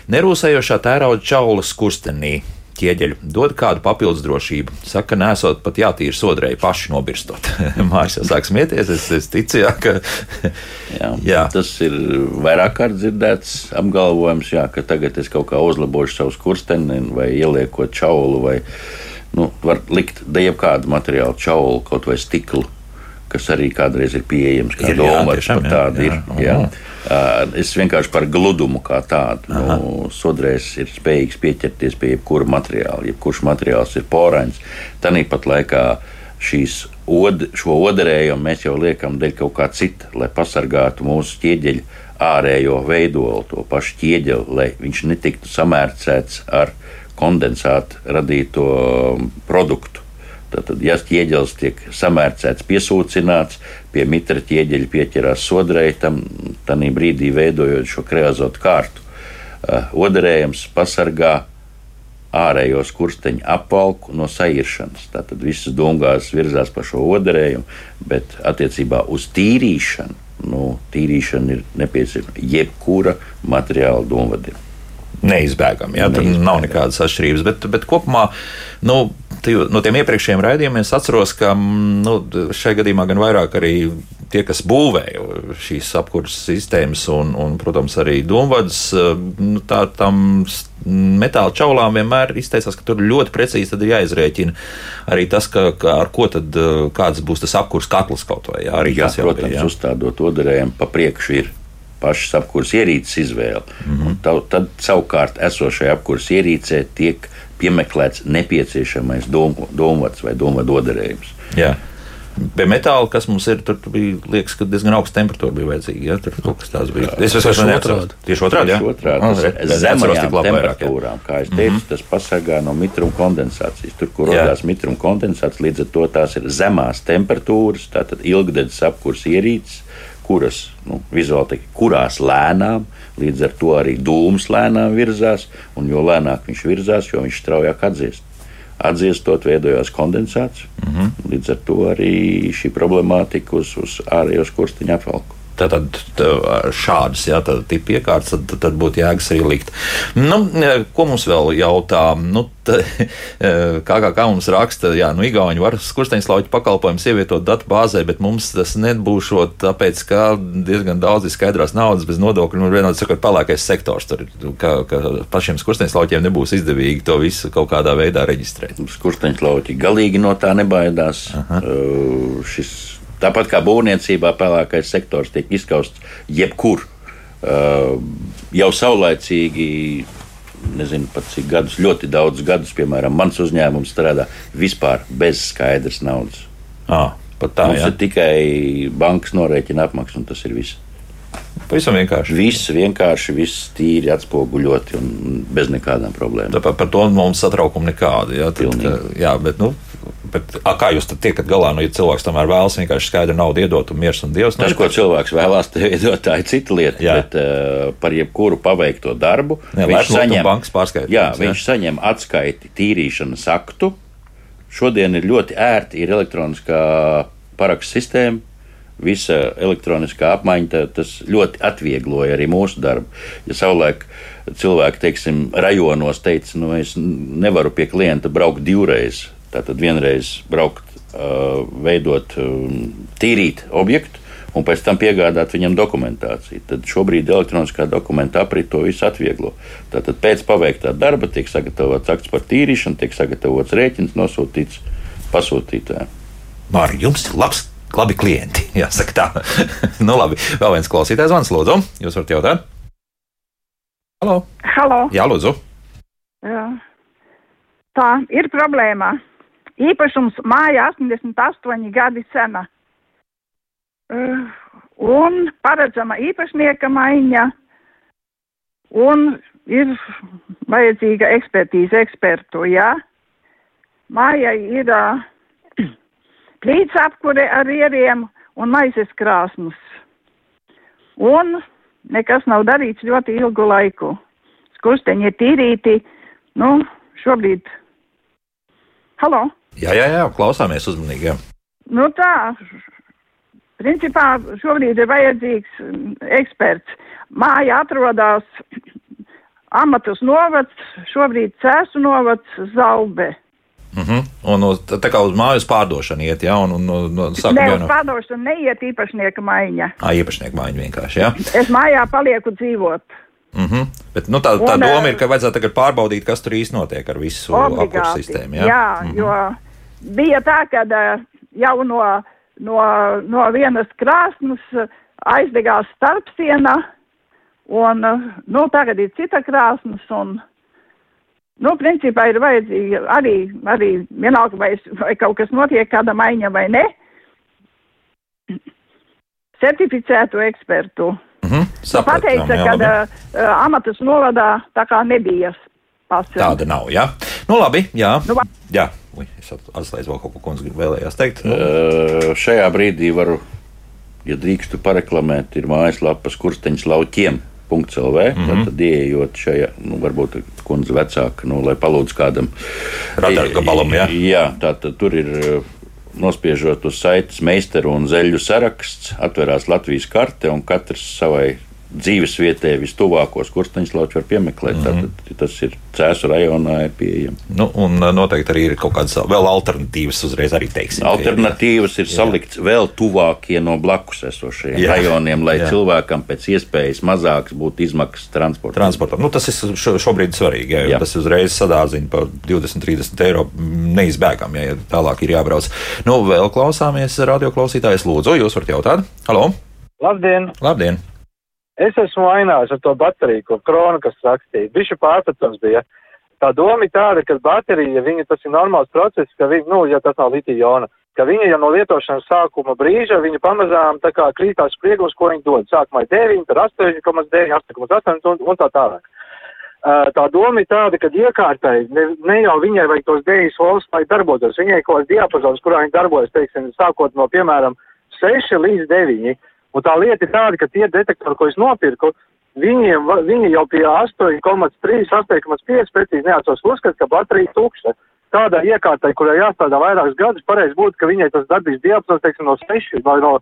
nerūsējošā tērauda čaula skurstenī. Ķieģeļu dod kādu papildus drošību. Saka, nesot pat jātīra sodrēji paši nobirstot. Mārcis jau sāk smieties. Es, es ticu, jā, ka. Jā, Jā. Tas ir vairāk kārt dzirdēts apgalvojums, jā, ka tagad es kaut kā uzlabošu savu skursteni vai ieliekot čaulu vai nu, var likt jebkādu materiālu čaulu, kaut vai stiklu. Kas arī kādreiz ir pieejams, kā Ir, jā, domāts tiešām, par jā, tādu. jā. Ir, jā. Uh, Es vienkārši par gludumu kā tādu. Nu, sodrēs ir spējīgs pieķerties pie jebkura materiāla. Jebkurš materiāls ir porains. Tāpat laikā šīs od, šo odarējumu mēs jau liekam dēļ kaut kā cita, lai pasargātu mūsu ķieģeļu ārējo veidolu, to pašu ķieģeli, lai viņš netiktu samērcēts ar kondensātu radīto produktu. Tātad, ja ķieģelis tiek samērcēts, piesūcināts, pie mitra ķieģeļa pieķerās sodrei, tam brīdī veidojot šo kreazotu kārtu. Uh, oderējums pasargā ārējo skursteņu apvalku no sairšanas. Tātad visas dūmgāzes virzās pa šo oderējumu, bet attiecībā uz tīrīšanu, nu, tīrīšana ir nepieciešama jebkura materiāla dūmvadim neizbēgami. Ja? Tur nav nekādas atšķirības. Bet, bet kopumā nu, no tiem iepriekšējiem raidījumiem es atceros, ka nu, šajā gadījumā gan vairāk arī tie, kas būvēja šīs apkurses sistēmas un, un protams, arī domvadas, nu, tā, tam metāla čaulām vienmēr izteicās, ka tur ļoti precīzi ir jāizrēķina arī tas, ka, ka ar ko tad kāds būs tas apkurs katls kaut vai. Jā, arī jā, tas jau protams, bija, uzstādot odarējumu pa priekšu ir pašas apkurses ierīces izvēle. Mm -hmm. tad, tad savukārt esošajā apkurses ierīcē tiek piemeklēts nepieciešamais domāts vai domāts oderējums. Jā. Pie metāla, kas mums ir, tur bija liekas, ka diezgan augsta temperatūra bija vajadzīga. Ja? Tur kaut kas tāds bija. Es vienkārši neatceros. Tieši otrādi. Tieši otrādi. Ah, Zemajām temperatūrām, kā es teicu, mm -hmm. tas pasargā no mitruma kondensācijas. Tur, kur radās mitruma kondensāts, līdz ar to tās ir zemās temperatūras, tātad ilgdedzes apkurs ierīces kuras nu, vizuāli teikt, kurās lēnām, līdz ar to arī dūms lēnām virzās, un jo lēnāk viņš virzās, jo viņš straujāk atdziest. Atdziestot, veidojās kondensāts. Mm -hmm. Līdz ar to arī šī problemātika uz, uz ārējos kursteņa apvalku. Tad šādas ja, tipu iekārtas, tad, tad būtu jēgas arī likt. Nu, ko mums vēl jautā? Nu, kā, kā, kā mums raksta, jā, nu, Igauni var skursteņslauķu pakalpojumus ievietot datu bāzē, bet mums tas nebūšot tāpēc, ka diezgan daudz ir skaidrās naudas bez nodokļu, un vienādi sakot, palākais sektors tur, ka, ka pašiem skursteņslauķiem nebūs izdevīgi to visu kaut kādā veidā reģistrēt. Skursteņslauķi galīgi no tā nebaidās. Aha. Uh, šis Tāpat kā būvniecībā pelēkais sektors tiek izskausts jebkur. Jau saulēcīgi, nezinu pat cik gadus, ļoti daudz gadus, piemēram, mans uzņēmums strādā vispār bez skaidras naudas. À, tā, Mums jā. ir tikai bankas norēķina apmaksa, un tas ir viss. Pavisam vienkārši. Viss vienkārši, viss tīri atspoguļoti un bez nekādām problēmām. Tāpēc par to mums satraukumu nekādu. Jā, tad, jā bet, nu, bet a, kā jūs tiekat galā, nu, ja cilvēks tomēr vēlas vienkārši skaidru naudu iedot un miers un dievs? Nu, Tas, ko cilvēks vēlās iedot, tā ir cita lieta. Jā. Bet uh, par jebkuru paveikto darbu jā, viņš saņem bankas pārskaitu. Jā, viņš jā. saņem atskaiti tīrīšanas aktu. Šodien ir ļoti ērti, ir elektroniskā parakstu sistēma visa elektroniskā apmaiņa, tas ļoti atviegloja arī mūsu darbu. Ja savulaik cilvēki, teiksim, rajonos teica, nu, es nevaru pie klienta braukt divreiz, tātad vienreiz braukt, veidot, tīrīt objektu. Un pēc tam piegādāt viņam dokumentāciju. Tad šobrīd elektroniskā dokumenta aprit to visu atvieglo. Tātad pēc paveiktā darba tiek sagatavots akts par tīrīšanu, tiek sagatavots rēķins, nosūtīts pasūtītājiem. Mārķis, jums ir labs labi klienti. Jāsaka tā. nu, labi. Vēl viens klausītājs zvans, lūdzu. Jūs varat jautāt? Halo. Halo. Jā, lūdzu. Jā. Tā ir problēma. Īpašums māja 88 gadi sena. Uh, un paredzama īpašnieka maiņa. Un ir vajadzīga ekspertīze ekspertu, jā. Mājai ir uh, plīts apkure ar ieriem un maizes krāsmas. Un nekas nav darīts ļoti ilgu laiku. Skursteņi ir tīrīti, nu, šobrīd. Halo? Jā, jā, jā, klausāmies uzmanīgi. Jā. Nu tā, principā šobrīd ir vajadzīgs eksperts. Māja atrodas Amatus novads, šobrīd Cēsu novads Zalbe. Uh mhm. -huh. Un uz, tā kā uz mājas pārdošanu iet, ja? Un, un, un, un saka, Nē, uz pārdošanu neiet īpašnieka maiņa. Ā, īpašnieka maiņa vienkārši, jā. Ja? Es mājā palieku dzīvot. Mhm. -huh. Bet, nu, tā, tā un, doma ir, ka vajadzētu tagad pārbaudīt, kas tur īsti notiek ar visu apkursu sistēmu. Jā, uh mhm. -huh. jo bija tā, ka jau no, no, no vienas krāsnes aizdegās starpsiena, un nu, tagad ir cita krāsnes. Un, Nu, principā ir vajadzīga arī, arī vienalga, vai, vai kaut kas notiek, kāda maiņa vai ne, certificētu ekspertu. Mm Mhm, saprotam, Pateica, ka uh, amatas novadā tā kā nebija pasaules. Tāda nav, jā. Nu, labi, jā. Nu, jā. Ui, es atslēdzu vēl kaut ko, ko vēlējos teikt. Nu, Uh, šajā brīdī varu, ja drīkstu pareklamēt, ir mājaslapas kursteņas lauķiem. LV. Mm -hmm. Tad, ieejot šajā, nu, varbūt kundze vecāka, nu, lai palūdz kādam Radargabalam, jā. Jā, tā tad tur ir nospiežot uz saites meistaru un zeļu saraksts, atverās Latvijas karte un katrs savai dzīves vietai vistuvākos kursteņus lauķus var piemeklēt. Mm -hmm. Tātad tas ir Cēzu rajonā, ir pieejams. nu, un uh, noteikti arī ir kaut kādas vēl alternatīvas uzreiz arī teiksim. Alternatīvas ir salikts vēl tuvākie no blakus esošajiem Jā. rajoniem, lai Jā. cilvēkam pēc iespējas mazāks būtu izmaksas transportam. Transportam. Nu, tas ir šo, šobrīd svarīgi. Jā, Jā. jā. Tas uzreiz sadārzina par 20, 30 eiro neizbēgam, ja tālāk ir jābrauc. Nu, vēl klausāmies radioklausītājs. Lūdzu, jūs varat jautāt? Halo! Labdien! Labdien! Es esmu vainājis ar to bateriju, ko krona, kas rakstīja. Bišķi pārpratums bija. Tā doma ir tāda, ka baterija, viņa tas ir normāls process, ka viņa, nu, ja tas nav litija-jona, ka viņa jau no lietošanas sākuma brīža, viņa pamazām tā kā krītās spriegums, ko viņa dod. Sākumā ir 9, tad 8,9, 8,8 un, un tā tālāk. Uh, tā doma ir tāda, ka iekārtai ne, ne jau viņai vajag tos 9 volts, lai darbotos. Viņai kaut kāds diapazons, kurā viņa darbojas, teiksim, sākot no, piemēram, 6 līdz 9. Un tā lieta ir tāda, ka tie detektori, ko es nopirku, viņiem, viņi jau pie 8,3, 8,5 precīzi neatceros uzskat, ka baterija tukša. Tādai iekārtai, kurai jāstrādā vairākus gadus, pareizi būtu, ka viņai tas darbības diapazons, teiksim, no 6 vai no,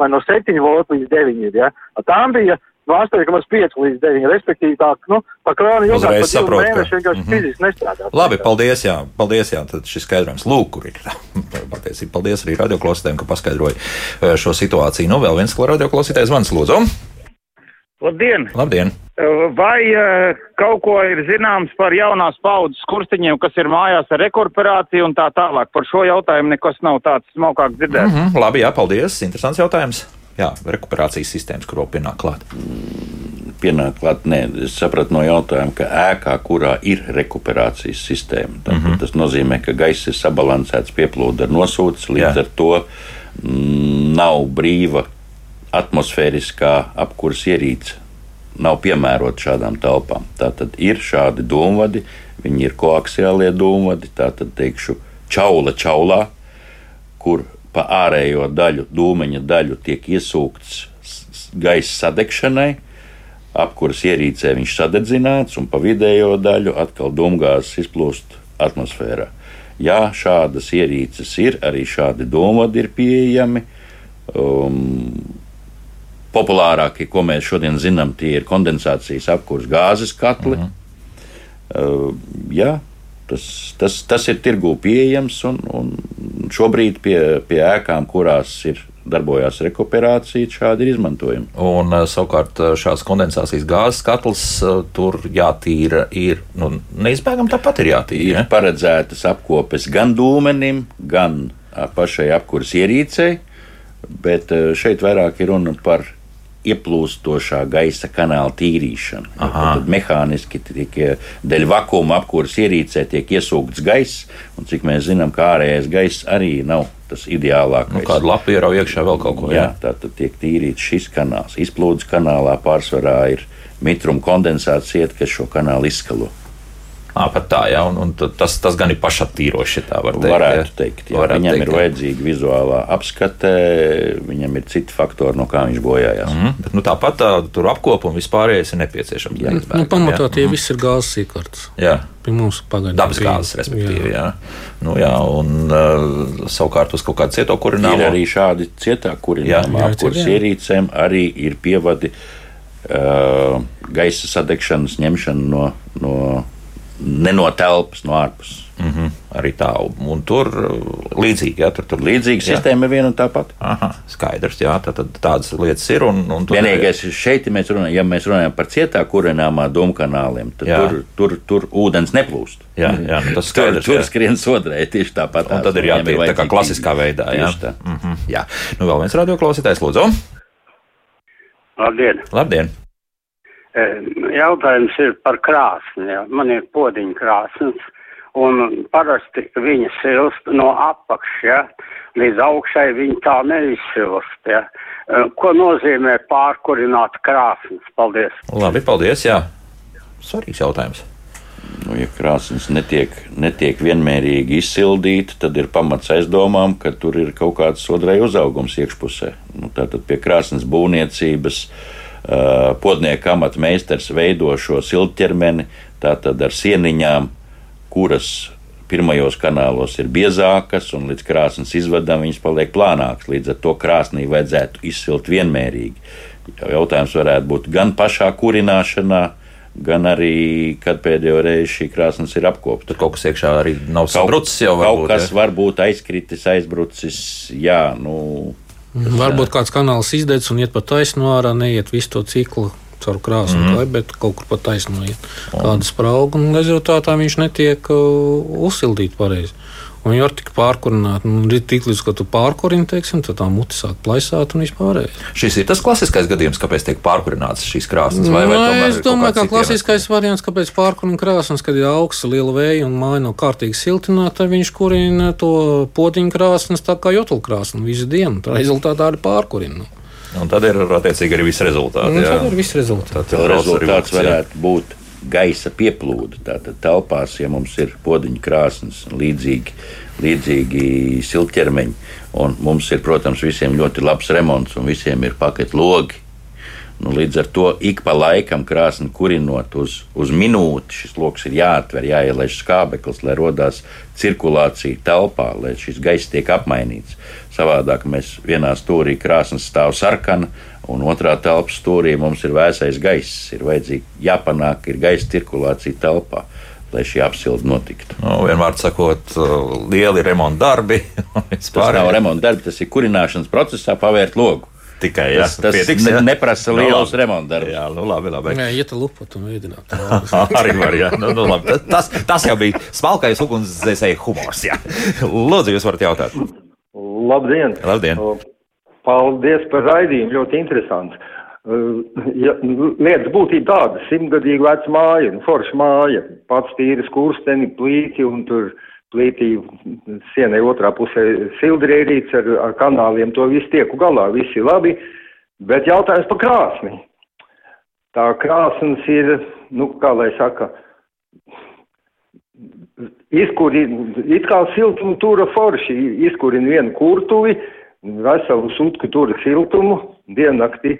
vai no 7 voltu līdz 9. Ja? Tām bija no 8,5 līdz 9. Respektīvi, tā, nu, pa krānu divu saprotu, ka- mēnešu vienkārši Mhm. fiziski nestrādā. Labi, paldies, jā, paldies, jā, tad šis skaidrojums, lūk, kur ir. Patiesībā, paldies arī radioklausītājiem, ka paskaidroja eh, šo situāciju. Nu, vēl viens radioklausītājs zvans, lūdzu. Labdien! Labdien! Vai uh, kaut ko ir zināms par jaunās paudzes kurstiņiem, kas ir mājās ar rekuperāciju un tā tālāk? Par šo jautājumu nekas nav tāds smalkāk dzirdēts. Mm -hmm, labi, jā, paldies. Interesants jautājums. Jā, rekuperācijas sistēmas, kur vēl pienāk klāt. Pienāk klāt, nē, es sapratu no jautājuma, ka ēkā, kurā ir rekuperācijas sistēma, tad, mm -hmm. tas nozīmē, ka gaiss ir sabalansēts, pieplūda ar nosūtas, līdz Jā. ar to mm, nav brīva atmosfēriskā apkurs ierīce. Nav piemērota šādām telpām. Tātad ir šādi dūmvadi, viņi ir koaksiālie dūmvadi, tātad teikšu, čaula čaulā, kur pa ārējo daļu, dūmeņa daļu tiek iesūkts gaisa sadegšanai. Apkuras ierīcē viņš sadedzināts, un pa vidējo daļu atkal dūmgāzes izplūst atmosfērā. Jā, šādas ierīces ir, arī šādi dūmvadi ir pieejami. Um, populārākie, ko mēs šodien zinām, tie ir kondensācijas apkurs gāzes katli. Mm -hmm. uh, jā, tas, tas, tas ir tirgū pieejams, un, un šobrīd pie, pie ēkām, kurās ir darbojās rekuperācija, šādi ir izmantojami. Un eh, savukārt eh, šāds kondensācijas gāzes katls eh, tur jātīra. Ir nu, neizbēgami tāpat ir jātīra. Ir Ja? paredzētas apkopes gan dūmenim, gan pašai apkuras ierīcei, bet šeit vairāk ir runa par ieplūstošā gaisa kanāla Aha. Tad mehāniski tiek ā, dēļ vakuma apkuras ierīcē tiek iesūkts gaiss, un cik mēs zinām, ka ārējais gaiss arī nav tas ideālākais. Nu, kādu lapu ierauj iekšā vēl kaut ko. Jā, tā tad tiek tīrīts šis kanāls. Izplūdes kanālā pārsvarā ir mitruma kondensācija, kas šo kanālu izskalo. À, pat tā, jā, un, un tas, tas gan ir pašattīroši, ja tā var teikt. Varētu jā. teikt, jā. Varētu viņam teikt, ir jā. vajadzīga vizuālā apskate, viņam ir citi faktori, no kā viņš bojājās. Mhm, bet, nu, tāpat tā, tur apkopuma vispārējais ir nepieciešams. Nu, neizbēgami, pamatā jā. tie Mhm. visi ir gāzes iekārtas. Jā. Pie mums pagaidām. Dabas gāzes, respektīvi. Jā. Nu, jā, un uh, savukārt uz kaut kādu cieto kurināmo. Ir arī šādi cietā Jā, kurināmā jā, apkurs jā. ierīcēm, arī ir pievadi uh, gaisa sadegšanas ņemšana no, no, ne no telpas, no ārpuses. Mm -hmm. Arī tā, un tur uh, līdzīgi, jā, tur, tur Līdzīga jā. sistēma ir viena un tā pati. Aha, skaidrs, jā, tad, tad tādas lietas ir. Un, un tur- Vienīgais ir šeit, ja mēs runājam, ja mēs runājam par cietā kurināmā domkanāliem, tad Jā. tur, tur, tur ūdens neplūst. Jā, jā, nu tas tur, skaidrs, tur jā. skrien sodrē tieši tāpat. Un tad ir jātiek tā kā klasiskā veidā. Jā, tā. mm -hmm, jā. Nu, vēl viens radioklausītājs, lūdzu. Labdien! Labdien! E, Jautājums ir par krāsni. jā. Man ir podziņa krāsnes, un parasti viņa silst no apakšas, ja? līdz augšai viņa tā neizsilst. Ja? Eh, Ko nozīmē pārkurināt krāsnes? Paldies! Labi, paldies. Jā. Svarīgs jautājums. Nu, ja krāsnes netiek, netiek vienmērīgi izsildīta, tad ir pamats aizdomām, ka tur ir kaut kāds sodrēja uzaugums iekšpusē. Nu, tātad pie krāsnes būvniecības podnieka amata meistars veido šo siltķermeni tātad ar sieniņām, kuras pirmajos kanālos ir biezākas, un līdz krāsnes izvadam viņas paliek plānākas. Līdz ar to krāsnī vajadzētu izsilt vienmērīgi. Jautājums varētu būt gan pašā kurināšanā, gan arī, kad pēdējo reizi šī krāsnes ir apkopta. Tur kaut kas iekšā arī nav sabrucis jau. Kaut varbūt, kas ja? var būt aizkritis, aizbrucis. Jā, nu, Varbūt kāds kanāls izdedz un iet pa taisnu ārā, neiet visu to ciklu caur krāsu, Mhm. mm. -hmm. bet kaut kur pa taisnu iet kāda sprauga, un rezultātā viņš netiek uh, uzsildīts pareizi. Un viņi var tik pārkurināt, un tik līdz, ka tu pārkurini, teiksim, tad tā mute sāk plaisāt un vispārējais. Šis ir tas klasiskais gadījums, kāpēc tiek pārkurināts šīs krāsnes. Vai, vai Nē, tomēr es domāju, ka klasiskais variants, kāpēc pārkurina krāsnes, kad ir augsts, liela vēja un māja nav kārtīgi siltināta, tad viņš kurina to potiņu krāsnes tā kā jotlkrāsni visu dienu. Tā rezultātā arī pārkurina. Un tad ir attiecīgi arī viss rezultāts. Jā. tad ir viss rezultāts. Tad rezultāts varētu būt gaisa pieplūde. Tātad telpās, ja mums ir podziņa krāsnes, līdzīgi, līdzīgi siltķermeņi, un mums ir, protams, visiem ļoti labs remonts, un visiem ir paketlogi. Nu, līdz ar to ik pa laikam krāsni kurinot uz, uz minūti, šis lokus ir jāatver, jāielaiž skābeklis, lai radās cirkulācija telpā, lai šis gaiss tiek apmainīts. Savādāk mēs vienā stūrī krāsnes stāv sarkana, un otrā telpas stūrī mums ir vēsais gaiss. Ir vajadzīgi jāpanāk, ir gaisa cirkulācija telpā, lai šī apsilde notiktu. Nu, vienmēr sakot, lieli remonta darbi. Tas nav remonta darbs, tas ir kurināšanas procesā pavērt logu. Tikai jā, tas, tas pietiks, ne, neprasa Nu, lielus labi. remonta darbus. Jā, nu labi, labi. Nē, iet lupot un veidināt. arī var, jā. Nu, nu, labi. Tas, tas jau bija smalkais ugunsdzēsēju humors. Jā. Lūdzu, jūs varat jautāt. Labdien! Labdien. Paldies par raidījumu, ļoti interesants. Uh, Ja, lietas būtība tāda, simtgadīga veca māja, nu, forša māja, pats tīri skursteni, plīti un tur plītī sienai otrā pusē sildrierīts ar, ar kanāliem, to visu tieku galā, viss ir labi, bet jautājums par krāsni. Tā krāsnes ir, nu, kā lai saka, izkurina, it kā siltumu tura forši, izkurina vienu kurtuvi, veselu sutku tura siltumu diennakti,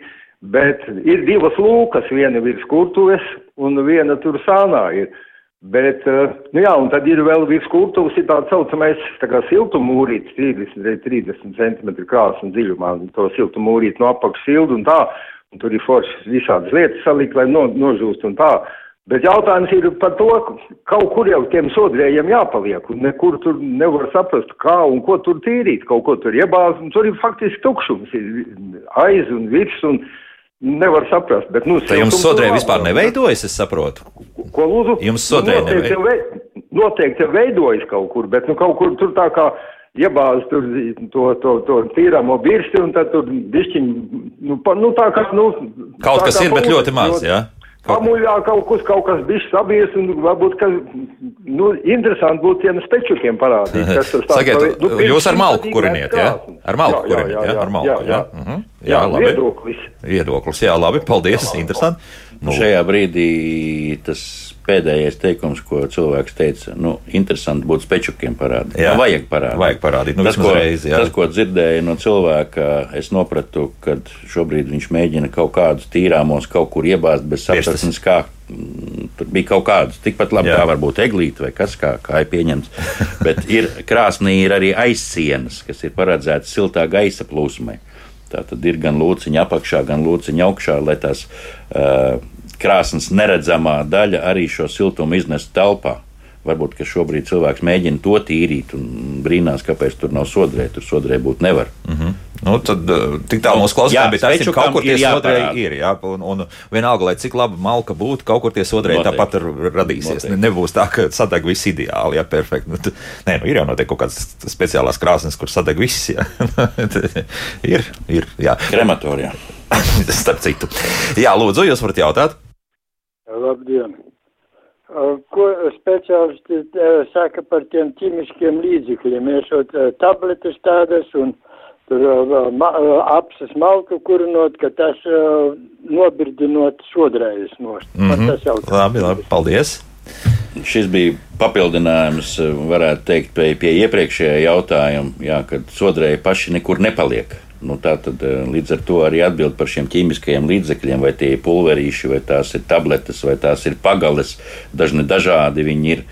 bet ir divas lūkas, viena virs kurtuves un viena tur sānā ir. Bet, eh, nu jā, un tad ir vēl virs kurtuves ir tāds saucamais, tā kā siltumūrīts, 30, reiz 30 cm krāsas dziļumā, un to siltumūrīt no apakšas sildu un tā, un tur ir foršas visādas lietas salikt, lai no, nožūst un tā. Bet jautājums ir par to, ka kaut kur jau tiem sodrējiem jāpaliek, un nekur tur nevar saprast, kā un ko tur tīrīt, kaut ko tur iebāzt, un tur ir faktiski tukšums, ir aiz un virs, un nevar saprast. Bet, nu, Tā jums sodrē vispār neveidojas, es saprotu. Ko lūdzu? Jums sodrē noteikti, neveidojas. jau vei, noteikti veidojas kaut kur, bet nu, kaut kur tur tā kā iebāz tur to, to, to tīramo birsti un tad tur bišķiņ, nu, pa, nu tā kā, nu. Kaut kas kā ir, bet ļoti maz, jā? Pamuļā kaut kas, kaut kas bišķi sabies un varbūt, ka, nu, interesanti būtu tiem spečukiem parādīt, kas tas tāds. Sakiet, nu, jūs ar malku kuriniet, jā? krāsns. Ar malku Jā, jā, kuriniet, jā, jā? jā, Ar malku, jā, jā? jā. Mhm. Jā, Jā, labi. viedoklis. Viedoklis, jā, labi, paldies, interesanti. Nu, Šajā brīdī tas pēdējais teikums, ko cilvēks teica, nu, interesanti būtu spečukiem parādīt. Jā. Nu, vajag parādīt. Vajag parādīt, nu, tas, ko, reizi, tas, ko dzirdēju no cilvēka, es sapratu, ka šobrīd viņš mēģina kaut kādus tīrāmos kaut kur iebāzt bez sapratnes, kā. mm, Tur bija kaut kāds, tikpat labi Jā. tā var būt eglīte vai kas, kā, kā ir pieņemts. Bet ir krāsnī ir arī aizsienas, kas ir paredzētas siltā gaisa plūsmai. Tā tad ir gan lūciņa apakšā, gan lūciņa augšā, lai tās uh, krāsnes neredzamā daļa arī šo siltumu iznestu telpā. Varbūt, ka šobrīd cilvēks mēģina to tīrīt un brīnās, kāpēc tur nav sodrē. Tur sodrē būt nevar. Mhm. Nu, tad uh, tik tālu Jā, klausītājiem bija tas, ka spečukam kaut kur tie ir sodrēji ir. Jā, un, un vienalga, lai cik laba malka būtu, kaut kur tie sodrēji tāpat ir radīsies. Noteikti. Ne, nebūs tā, ka sadeg viss ideāli, jā, perfekti. Nu, nē, nu, ir jau noteikti kaut kādas speciālās krāsnes, kur sadeg viss. Ir, ir, jā. Krematorijā. Starp citu. Jā, lūdzu, jūs varat jautāt. Labdien! Ko speciālisti saka par tiem ķīmiskiem līdzekļiem, iešot tabletes tādas un tur ma, apsas malku kurinot, ka tas nobirdinot sodrējas nost. Mm -hmm. Labi, labi, paldies! Šis bija papildinājums, varētu teikt, pie, pie iepriekšējā jautājuma, jā, kad sodrēji paši nekur nepaliek. Nu, tā tad līdz ar to arī atbild par šiem ķīmiskajiem līdzekļiem, vai tie ir pulverīši, vai tās ir tabletes, vai tās ir pagales. Dažni dažādi viņi ir,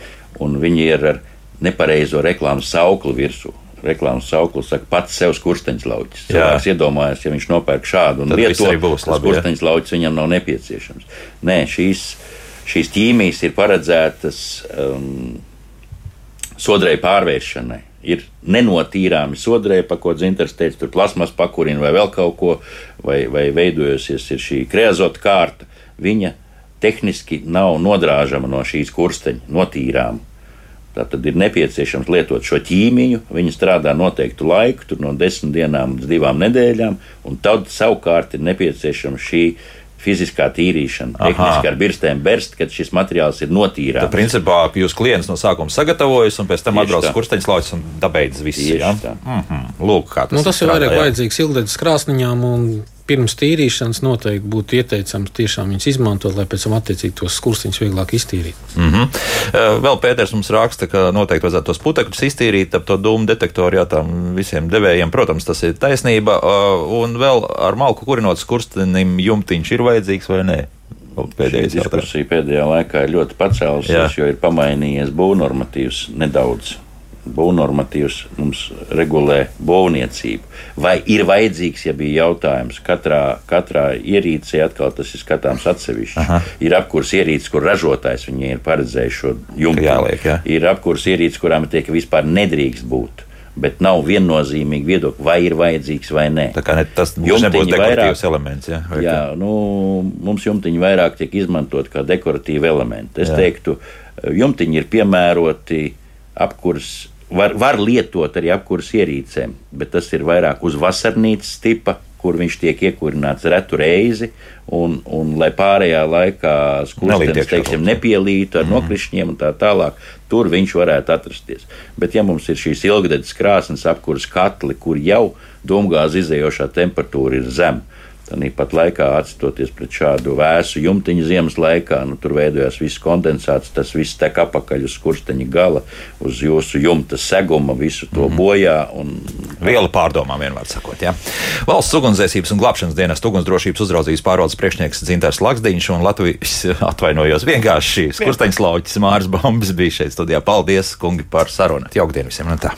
un viņi ir ar nepareizo reklāmas sauklu virsū reklāmas sauklu saka, pats sev skursteņslauķis. Cilvēks iedomājas, ja viņš nopērk šādu un lieto, skursteņslauķis viņam nav nepieciešams. Nē, šīs, šīs ķīmijas ir paredzētas um, sodrēju pārvēršanai ir nenotīrāmi sodrē, pa ko dzintars teica, tur plasmas pakurina vai vēl kaut ko, vai, vai veidojusies šī kreazota kārta, viņa tehniski nav nodrāžama no šīs kursteņa, notīrāma. Tātad ir nepieciešams lietot šo ķīmiju. Viņa strādā noteiktu laiku, no desmit dienām līdz divām nedēļām, un tad savukārt ir nepieciešama šī fiziskā tīrīšana, Aha. tehniski ar birstēm berst, kad šis materiāls ir notīrāts. Tad, principā, jūs klients no sākuma sagatavojas, un pēc tam atbrauc kursteņš laucis un dabeidzas viss. Ja? Mm -hmm. Lūk, kā tas nu, tas ir. Vairāk vajadzīgs ilgdedzes krāsniņām un pirms tīrīšanas noteikti būtu ieteicams tiešām viņus izmantot, lai pēc tam attiecīgi tos skursteņus vieglāk iztīrītu. Mm -hmm. Vēl Pēters mums raksta, ka noteikti vajadzētu tos putekļus iztīrīt ap to dūmu detektoru, jā, tām visiem devējiem, protams, tas ir taisnība. Un vēl ar malku kurinot skurstenim jumtiņš ir vajadzīgs vai nē? Pēdējais diskusija pēdējā laikā ir ļoti pacēlusies, jo ir pamainījies būvnormatīvs nedaudz būvnormatīvs mums regulē būvniecību. Vai ir vajadzīgs, ja bija jautājums, katrā, katrā ierīcē atkal tas ir skatāms atsevišķi. Aha. Ir apkurs ierīces, kur ražotājs viņiem ir paredzējis šo jumtu. Jāliek, jā. Ir apkurs ierīces, kurām tiek vispār nedrīkst būt. Bet nav viennozīmīgi viedokļi, vai ir vajadzīgs vai nē. Tā kā ne, tas nebūs dekoratīvs vairāk, elements. Jā, jā nu, mums jumtiņi vairāk tiek izmantot kā dekoratīvi elementi. Es jā. teiktu, jumtiņi ir piemēroti apkurs var, var lietot arī apkurss ierīcēm, bet tas ir vairāk uz vasarnīcas tipa, kur viņš tiek iekurināts retu reizi, un, un lai pārējā laikā skurstenis, teiksim, nepielītu ar mm. nokrišņiem un tā tālāk, tur viņš varētu atrasties. Bet ja mums ir šīs ilgdedzes krāsnes apkurss katli, kur jau domgāzi izējošā temperatūra ir zema, Tāpat laikā, atstoties pret šādu vēsu jumtiņu ziemas laikā, nu, tur veidojās viss kondensāts, tas viss tek apakaļ uz skursteņa gala, uz jūsu jumta seguma, visu to -hmm. bojā. Un... Viela pārdomām vienmēr sakot. Ja? Valsts ugunsdzēsības un glābšanas dienas ugunsdrošības uzraudzības pārvaldes priekšnieks Dzintars Laksdiņš un Latvijas atvainojos vienkārši skursteņa slauķis Mārs Bombs bija šeit studijā. Paldies, kungi, par sarunu. Jaukdien visiem! Nu tā.